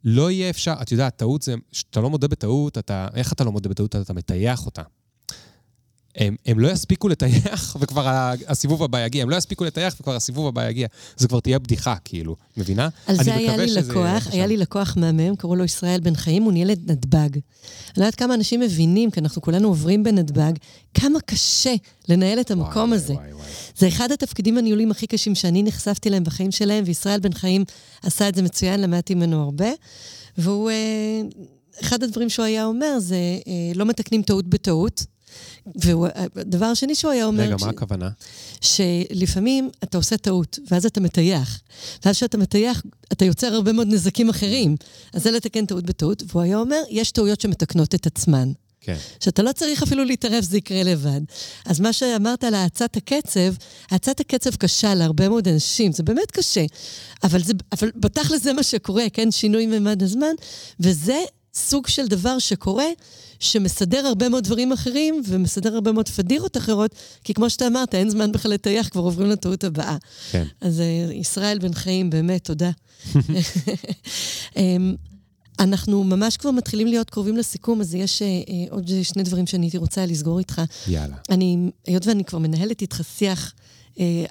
לא יהיה אפשר, את יודעת, טעות זה, כשאתה לא מודה בטעות, אתה, איך אתה לא מודה בטעות? אתה מטייח אותה. הם, הם לא יספיקו לטייח וכבר הסיבוב הבא יגיע. הם לא יספיקו לטייח וכבר הסיבוב הבא יגיע. זה כבר תהיה בדיחה, כאילו, מבינה? על זה היה לי לקוח, היה לי לקוח מהמם, קראו לו ישראל בן חיים, הוא ניהל את נתב"ג. אני לא יודעת כמה אנשים מבינים, כי אנחנו כולנו עוברים בנתב"ג, כמה קשה לנהל את המקום וואי, הזה. וואי, וואי. זה אחד התפקידים הניהולים הכי קשים שאני נחשפתי להם בחיים שלהם, וישראל בן חיים עשה את זה מצוין, למדתי ממנו הרבה. והוא, אה, אחד הדברים שהוא היה אומר זה, אה, לא מתקנים טעות בטעות. והדבר השני שהוא היה אומר... רגע, ש... מה הכוונה? שלפעמים אתה עושה טעות, ואז אתה מטייח. ואז כשאתה מטייח, אתה יוצר הרבה מאוד נזקים אחרים. אז זה לתקן טעות בטעות, והוא היה אומר, יש טעויות שמתקנות את עצמן. כן. שאתה לא צריך אפילו להתערב, זה יקרה לבד. אז מה שאמרת על האצת הקצב, האצת הקצב קשה להרבה מאוד אנשים, זה באמת קשה. אבל, זה, אבל בתכל'ס זה מה שקורה, כן? שינוי ממד הזמן, וזה סוג של דבר שקורה, שמסדר הרבה מאוד דברים אחרים, ומסדר הרבה מאוד פדירות אחרות, כי כמו שאתה אמרת, אין זמן בכלל לטייח, כבר עוברים לטעות הבאה. כן. אז uh, ישראל בן חיים, באמת, תודה. um, אנחנו ממש כבר מתחילים להיות קרובים לסיכום, אז יש uh, uh, עוד שני דברים שאני הייתי רוצה לסגור איתך. יאללה. אני, היות ואני כבר מנהלת איתך שיח אה,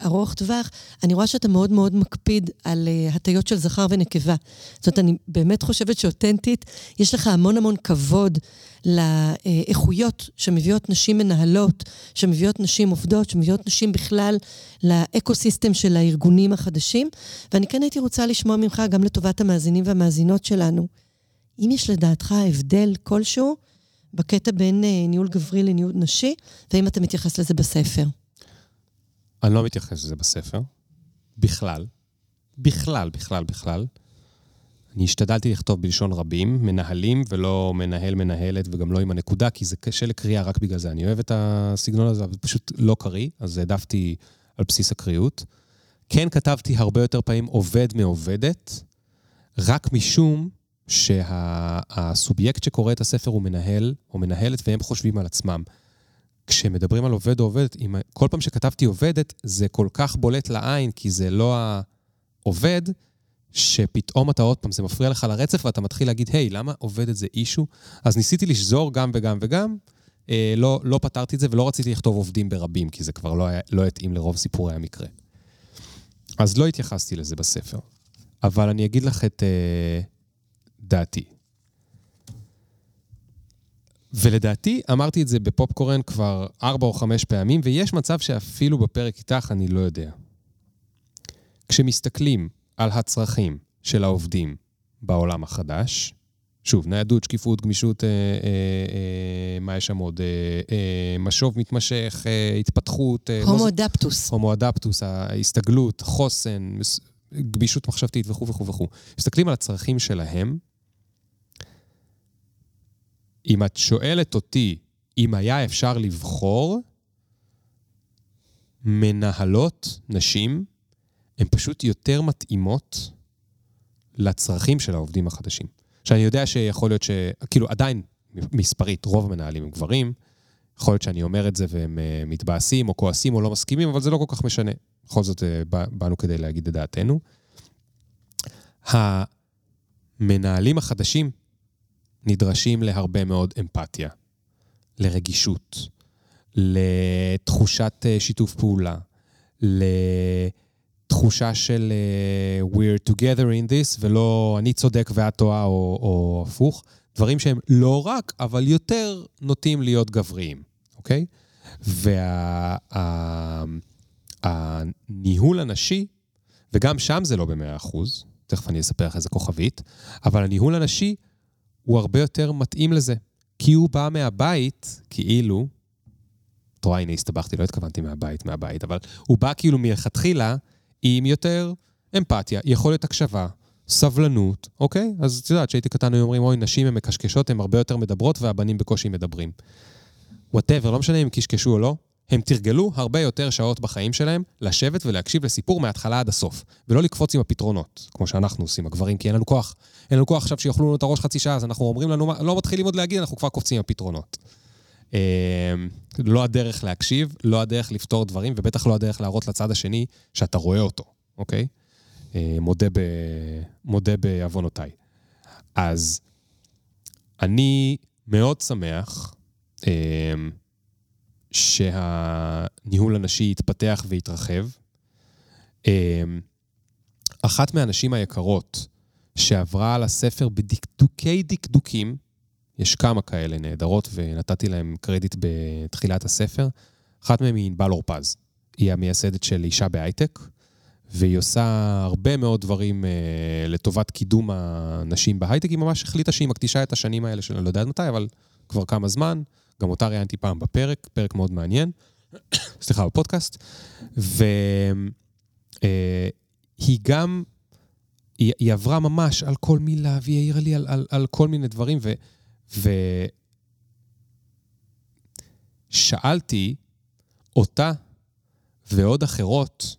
ארוך טווח, אני רואה שאתה מאוד מאוד מקפיד על אה, הטיות של זכר ונקבה. זאת אומרת, אני באמת חושבת שאותנטית, יש לך המון המון כבוד לאיכויות שמביאות נשים מנהלות, שמביאות נשים עובדות, שמביאות נשים בכלל לאקו-סיסטם של הארגונים החדשים. ואני כן הייתי רוצה לשמוע ממך, גם לטובת המאזינים והמאזינות שלנו, אם יש לדעתך הבדל כלשהו בקטע בין אה, ניהול גברי לניהול נשי, והאם אתה מתייחס לזה בספר. אני לא מתייחס לזה בספר, בכלל. בכלל, בכלל, בכלל. אני השתדלתי לכתוב בלשון רבים, מנהלים ולא מנהל מנהלת וגם לא עם הנקודה, כי זה קשה לקריאה רק בגלל זה. אני אוהב את הסגנון הזה, אבל פשוט לא קריא, אז העדפתי על בסיס הקריאות. כן כתבתי הרבה יותר פעמים עובד מעובדת, רק משום שהסובייקט שקורא את הספר הוא מנהל או מנהלת, והם חושבים על עצמם. כשמדברים על עובד או עובדת, אם, כל פעם שכתבתי עובדת, זה כל כך בולט לעין, כי זה לא העובד, שפתאום אתה עוד פעם, זה מפריע לך לרצף ואתה מתחיל להגיד, היי, hey, למה עובדת זה אישו? אז ניסיתי לשזור גם וגם וגם, אה, לא, לא פתרתי את זה ולא רציתי לכתוב עובדים ברבים, כי זה כבר לא, היה, לא התאים לרוב סיפורי המקרה. אז לא התייחסתי לזה בספר. אבל אני אגיד לך את אה, דעתי. ולדעתי, אמרתי את זה בפופקורן כבר ארבע או חמש פעמים, ויש מצב שאפילו בפרק איתך אני לא יודע. כשמסתכלים על הצרכים של העובדים בעולם החדש, שוב, ניידות, שקיפות, גמישות, אה, אה, אה, מה יש שם עוד? אה, אה, משוב מתמשך, אה, התפתחות. אה, הומו לא, אדפטוס. הומו אדפטוס, ההסתגלות, חוסן, גמישות מחשבתית וכו' וכו' וכו'. מסתכלים על הצרכים שלהם. אם את שואלת אותי אם היה אפשר לבחור, מנהלות, נשים, הן פשוט יותר מתאימות לצרכים של העובדים החדשים. שאני יודע שיכול להיות ש... כאילו, עדיין, מספרית, רוב המנהלים הם גברים. יכול להיות שאני אומר את זה והם uh, מתבאסים או כועסים או לא מסכימים, אבל זה לא כל כך משנה. בכל זאת, בא, באנו כדי להגיד את דעתנו. המנהלים החדשים נדרשים להרבה מאוד אמפתיה, לרגישות, לתחושת uh, שיתוף פעולה, לתחושה של uh, we're together in this, ולא אני צודק ואת טועה או, או הפוך. דברים שהם לא רק, אבל יותר נוטים להיות גבריים, אוקיי? והניהול וה, הנשי, וגם שם זה לא במאה אחוז, תכף אני אספר לך איזה כוכבית, אבל הניהול הנשי הוא הרבה יותר מתאים לזה. כי הוא בא מהבית, כאילו, את רואה, הנה, הסתבכתי, לא התכוונתי מהבית, מהבית, אבל הוא בא כאילו מלכתחילה עם יותר אמפתיה, יכולת הקשבה, סבלנות, אוקיי? אז את יודעת, כשהייתי קטן היו אומרים, אוי, נשים הן מקשקשות, הן הרבה יותר מדברות, והבנים בקושי מדברים. וואטאבר, לא משנה אם קשקשו או לא, הם תרגלו הרבה יותר שעות בחיים שלהם לשבת ולהקשיב לסיפור מההתחלה עד הסוף, ולא לקפוץ עם הפתרונות, כמו שאנחנו עושים, הגברים, כי אין לנו כוח. אין לנו כוח עכשיו שיאכלו לנו את הראש חצי שעה, אז אנחנו אומרים לנו, לא מתחילים עוד להגיד, אנחנו כבר קופצים עם הפתרונות. לא הדרך להקשיב, לא הדרך לפתור דברים, ובטח לא הדרך להראות לצד השני שאתה רואה אותו, אוקיי? מודה, ב... מודה בעוונותיי. אז אני מאוד שמח שהניהול הנשי יתפתח ויתרחב. אחת מהנשים היקרות שעברה על הספר בדקדוקי דקדוקים, יש כמה כאלה נהדרות ונתתי להם קרדיט בתחילת הספר, אחת מהן היא ענבל אורפז. היא המייסדת של אישה בהייטק, והיא עושה הרבה מאוד דברים אה, לטובת קידום הנשים בהייטק. היא ממש החליטה שהיא מקדישה את השנים האלה שלה, לא יודעת מתי, אבל כבר כמה זמן. גם אותה ראיינתי פעם בפרק, פרק מאוד מעניין. סליחה, בפודקאסט. והיא אה, גם, היא, היא עברה ממש על כל מילה, והיא העירה לי על, על, על כל מיני דברים, ו... ושאלתי אותה ועוד אחרות,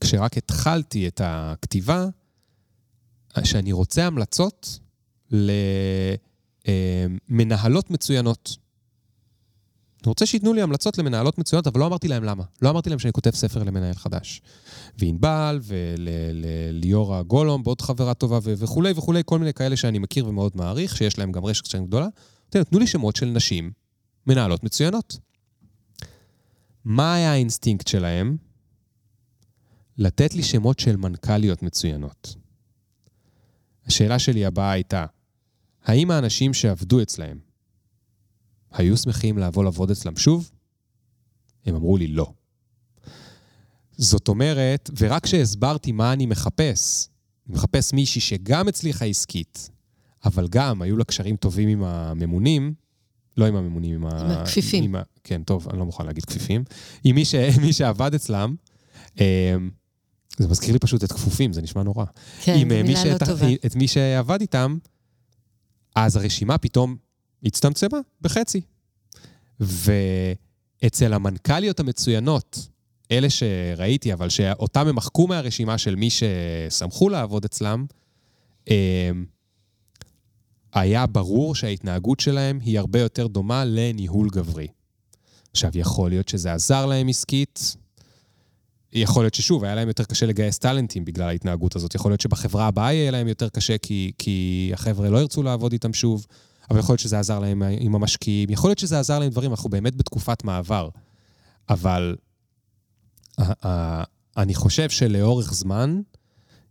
כשרק התחלתי את הכתיבה, שאני רוצה המלצות למנהלות מצוינות. אני רוצה שייתנו לי המלצות למנהלות מצוינות, אבל לא אמרתי להם למה. לא אמרתי להם שאני כותב ספר למנהל חדש. וענבל, וליאורה גולום, בעוד חברה טובה, וכולי וכולי, כל מיני כאלה שאני מכיר ומאוד מעריך, שיש להם גם רשת קצת גדולה. תנו לי שמות של נשים מנהלות מצוינות. מה היה האינסטינקט שלהם? לתת לי שמות של מנכ"ליות מצוינות. השאלה שלי הבאה הייתה, האם האנשים שעבדו אצלהם היו שמחים לבוא לעבוד אצלם שוב? הם אמרו לי לא. זאת אומרת, ורק כשהסברתי מה אני מחפש, אני מחפש מישהי שגם הצליחה עסקית, אבל גם היו לה קשרים טובים עם הממונים, לא עם הממונים, עם, עם ה... הכפיפים. עם ה... כן, טוב, אני לא מוכן להגיד כפיפים. עם מי, ש... מי שעבד אצלם, זה מזכיר לי פשוט את כפופים, זה נשמע נורא. כן, זו מילה לא טובה. את מי שעבד איתם, אז הרשימה פתאום הצטמצמה בחצי. ואצל המנכ"ליות המצוינות, אלה שראיתי, אבל שאותם הם מחקו מהרשימה של מי ששמחו לעבוד אצלם, היה ברור שההתנהגות שלהם היא הרבה יותר דומה לניהול גברי. עכשיו, יכול להיות שזה עזר להם עסקית, יכול להיות ששוב, היה להם יותר קשה לגייס טאלנטים בגלל ההתנהגות הזאת. יכול להיות שבחברה הבאה יהיה להם יותר קשה כי, כי החבר'ה לא ירצו לעבוד איתם שוב, אבל יכול להיות שזה עזר להם עם המשקיעים, יכול להיות שזה עזר להם דברים, אנחנו באמת בתקופת מעבר. אבל אני חושב שלאורך זמן,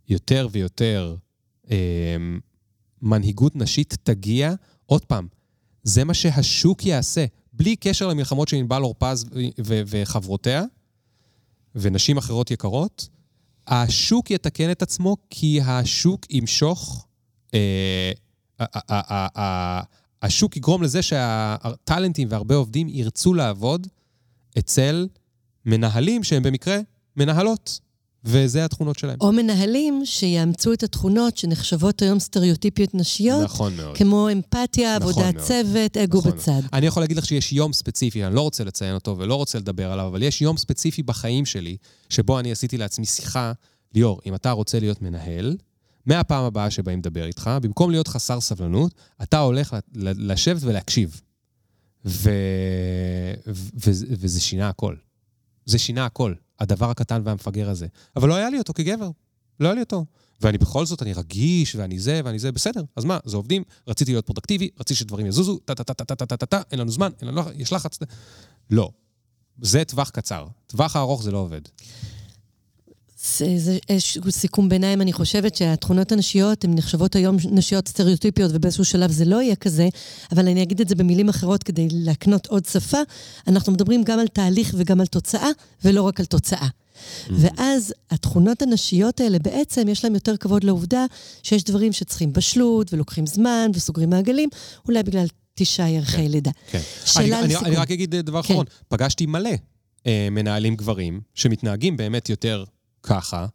יותר ויותר אה, מנהיגות נשית תגיע, עוד פעם, זה מה שהשוק יעשה, בלי קשר למלחמות של ענבל אורפז ו- ו- וחברותיה, ונשים אחרות יקרות, השוק יתקן את עצמו כי השוק ימשוך, אה, השוק יגרום לזה שהטאלנטים והרבה עובדים ירצו לעבוד אצל מנהלים שהם במקרה מנהלות. וזה התכונות שלהם. או מנהלים שיאמצו את התכונות שנחשבות היום סטריאוטיפיות נשיות. נכון מאוד. כמו אמפתיה, נכון עבודת מאוד. צוות, אגו נכון בצד. מאוד. אני יכול להגיד לך שיש יום ספציפי, אני לא רוצה לציין אותו ולא רוצה לדבר עליו, אבל יש יום ספציפי בחיים שלי, שבו אני עשיתי לעצמי שיחה, ליאור, אם אתה רוצה להיות מנהל, מהפעם הבאה שבאים לדבר איתך, במקום להיות חסר סבלנות, אתה הולך לשבת ולהקשיב. ו... ו... ו... וזה שינה הכל. זה שינה הכל. הדבר הקטן והמפגר הזה. אבל לא היה לי אותו כגבר. לא היה לי אותו. ואני בכל זאת, אני רגיש, ואני זה, ואני זה, בסדר. אז מה, זה עובדים, רציתי להיות פרודקטיבי, רציתי שדברים יזוזו, טה-טה-טה-טה-טה-טה, אין לנו זמן, אין לנו יש לחץ. לא. זה טווח קצר. טווח הארוך זה לא עובד. זה איזשהו סיכום ביניים, אני חושבת שהתכונות הנשיות הן נחשבות היום נשיות סטריאוטיפיות, ובאיזשהו שלב זה לא יהיה כזה, אבל אני אגיד את זה במילים אחרות כדי להקנות עוד שפה. אנחנו מדברים גם על תהליך וגם על תוצאה, ולא רק על תוצאה. Mm-hmm. ואז התכונות הנשיות האלה, בעצם יש להן יותר כבוד לעובדה שיש דברים שצריכים בשלות ולוקחים זמן וסוגרים מעגלים, אולי בגלל תשעה ירחי כן, לידה. כן. אני, לסיכום. אני רק אגיד דבר כן. אחרון, פגשתי מלא אה, מנהלים גברים שמתנהגים באמת יותר ככה,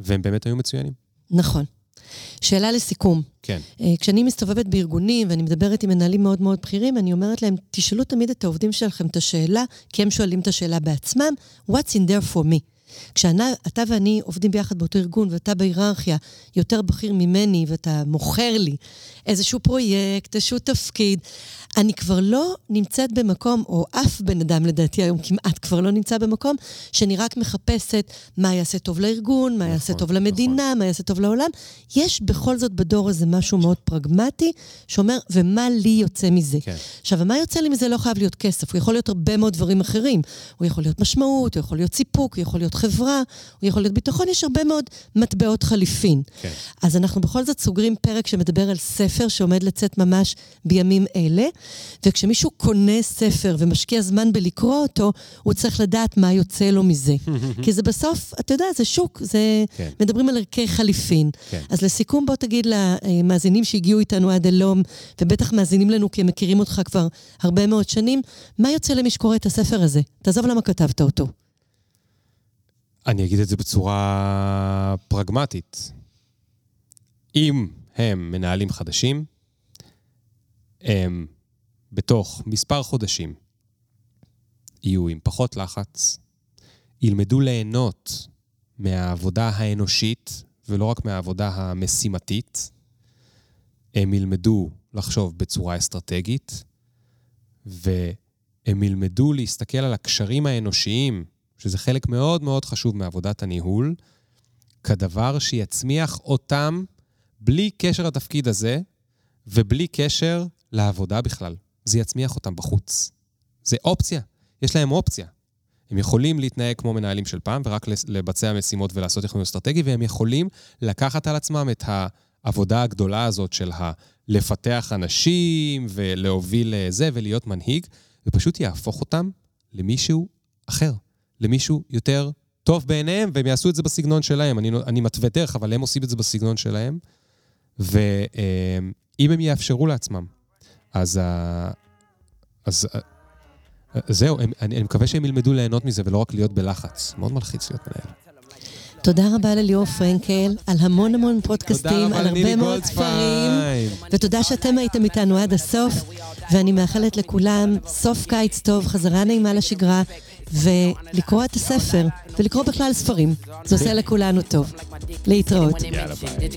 והם באמת היו מצוינים. נכון. שאלה לסיכום. כן. אה, כשאני מסתובבת בארגונים ואני מדברת עם מנהלים מאוד מאוד בכירים, אני אומרת להם, תשאלו תמיד את העובדים שלכם את השאלה, כי הם שואלים את השאלה בעצמם, what's in there for me? כשאתה ואני עובדים ביחד באותו ארגון, ואתה בהיררכיה יותר בכיר ממני, ואתה מוכר לי איזשהו פרויקט, איזשהו תפקיד, אני כבר לא נמצאת במקום, או אף בן אדם לדעתי היום כמעט כבר לא נמצא במקום, שאני רק מחפשת מה יעשה טוב לארגון, מה נכון, יעשה טוב למדינה, נכון. מה יעשה טוב לעולם. יש בכל זאת בדור הזה משהו מאוד פרגמטי, שאומר, ומה לי יוצא מזה? כן. עכשיו, מה יוצא לי מזה לא חייב להיות כסף, הוא יכול להיות הרבה מאוד דברים אחרים. הוא יכול להיות משמעות, הוא יכול להיות סיפוק, הוא יכול להיות חברה, הוא יכול להיות ביטחון, יש הרבה מאוד מטבעות חליפין. כן. אז אנחנו בכל זאת סוגרים פרק שמדבר על ספר שעומד לצאת ממש בימים אלה. וכשמישהו קונה ספר ומשקיע זמן בלקרוא אותו, הוא צריך לדעת מה יוצא לו מזה. כי זה בסוף, אתה יודע, זה שוק, זה... כן. מדברים על ערכי חליפין. כן. אז לסיכום, בוא תגיד למאזינים שהגיעו איתנו עד הלום, ובטח מאזינים לנו כי הם מכירים אותך כבר הרבה מאוד שנים, מה יוצא למי שקורא את הספר הזה? תעזוב למה כתבת אותו. אני אגיד את זה בצורה פרגמטית. אם הם מנהלים חדשים, הם בתוך מספר חודשים יהיו עם פחות לחץ, ילמדו ליהנות מהעבודה האנושית ולא רק מהעבודה המשימתית, הם ילמדו לחשוב בצורה אסטרטגית, והם ילמדו להסתכל על הקשרים האנושיים, שזה חלק מאוד מאוד חשוב מעבודת הניהול, כדבר שיצמיח אותם בלי קשר לתפקיד הזה ובלי קשר לעבודה בכלל. זה יצמיח אותם בחוץ. זה אופציה, יש להם אופציה. הם יכולים להתנהג כמו מנהלים של פעם ורק לבצע משימות ולעשות יכולים אסטרטגי, והם יכולים לקחת על עצמם את העבודה הגדולה הזאת של לפתח אנשים ולהוביל זה ולהיות מנהיג, ופשוט יהפוך אותם למישהו אחר, למישהו יותר טוב בעיניהם, והם יעשו את זה בסגנון שלהם. אני, אני מתווה דרך, אבל הם עושים את זה בסגנון שלהם. ואם הם יאפשרו לעצמם אז, אז זהו, אני, אני מקווה שהם ילמדו ליהנות מזה ולא רק להיות בלחץ. מאוד מלחיץ להיות מנהל. תודה רבה לליאור פרנקל, על המון המון פודקאסטים, על הרבה מאוד ספרים, ותודה שאתם הייתם איתנו עד הסוף, ואני מאחלת לכולם סוף קיץ טוב, חזרה נעימה לשגרה, ולקרוא את הספר, ולקרוא בכלל ספרים. זה עושה לכולנו טוב. להתראות. יאללה ביי.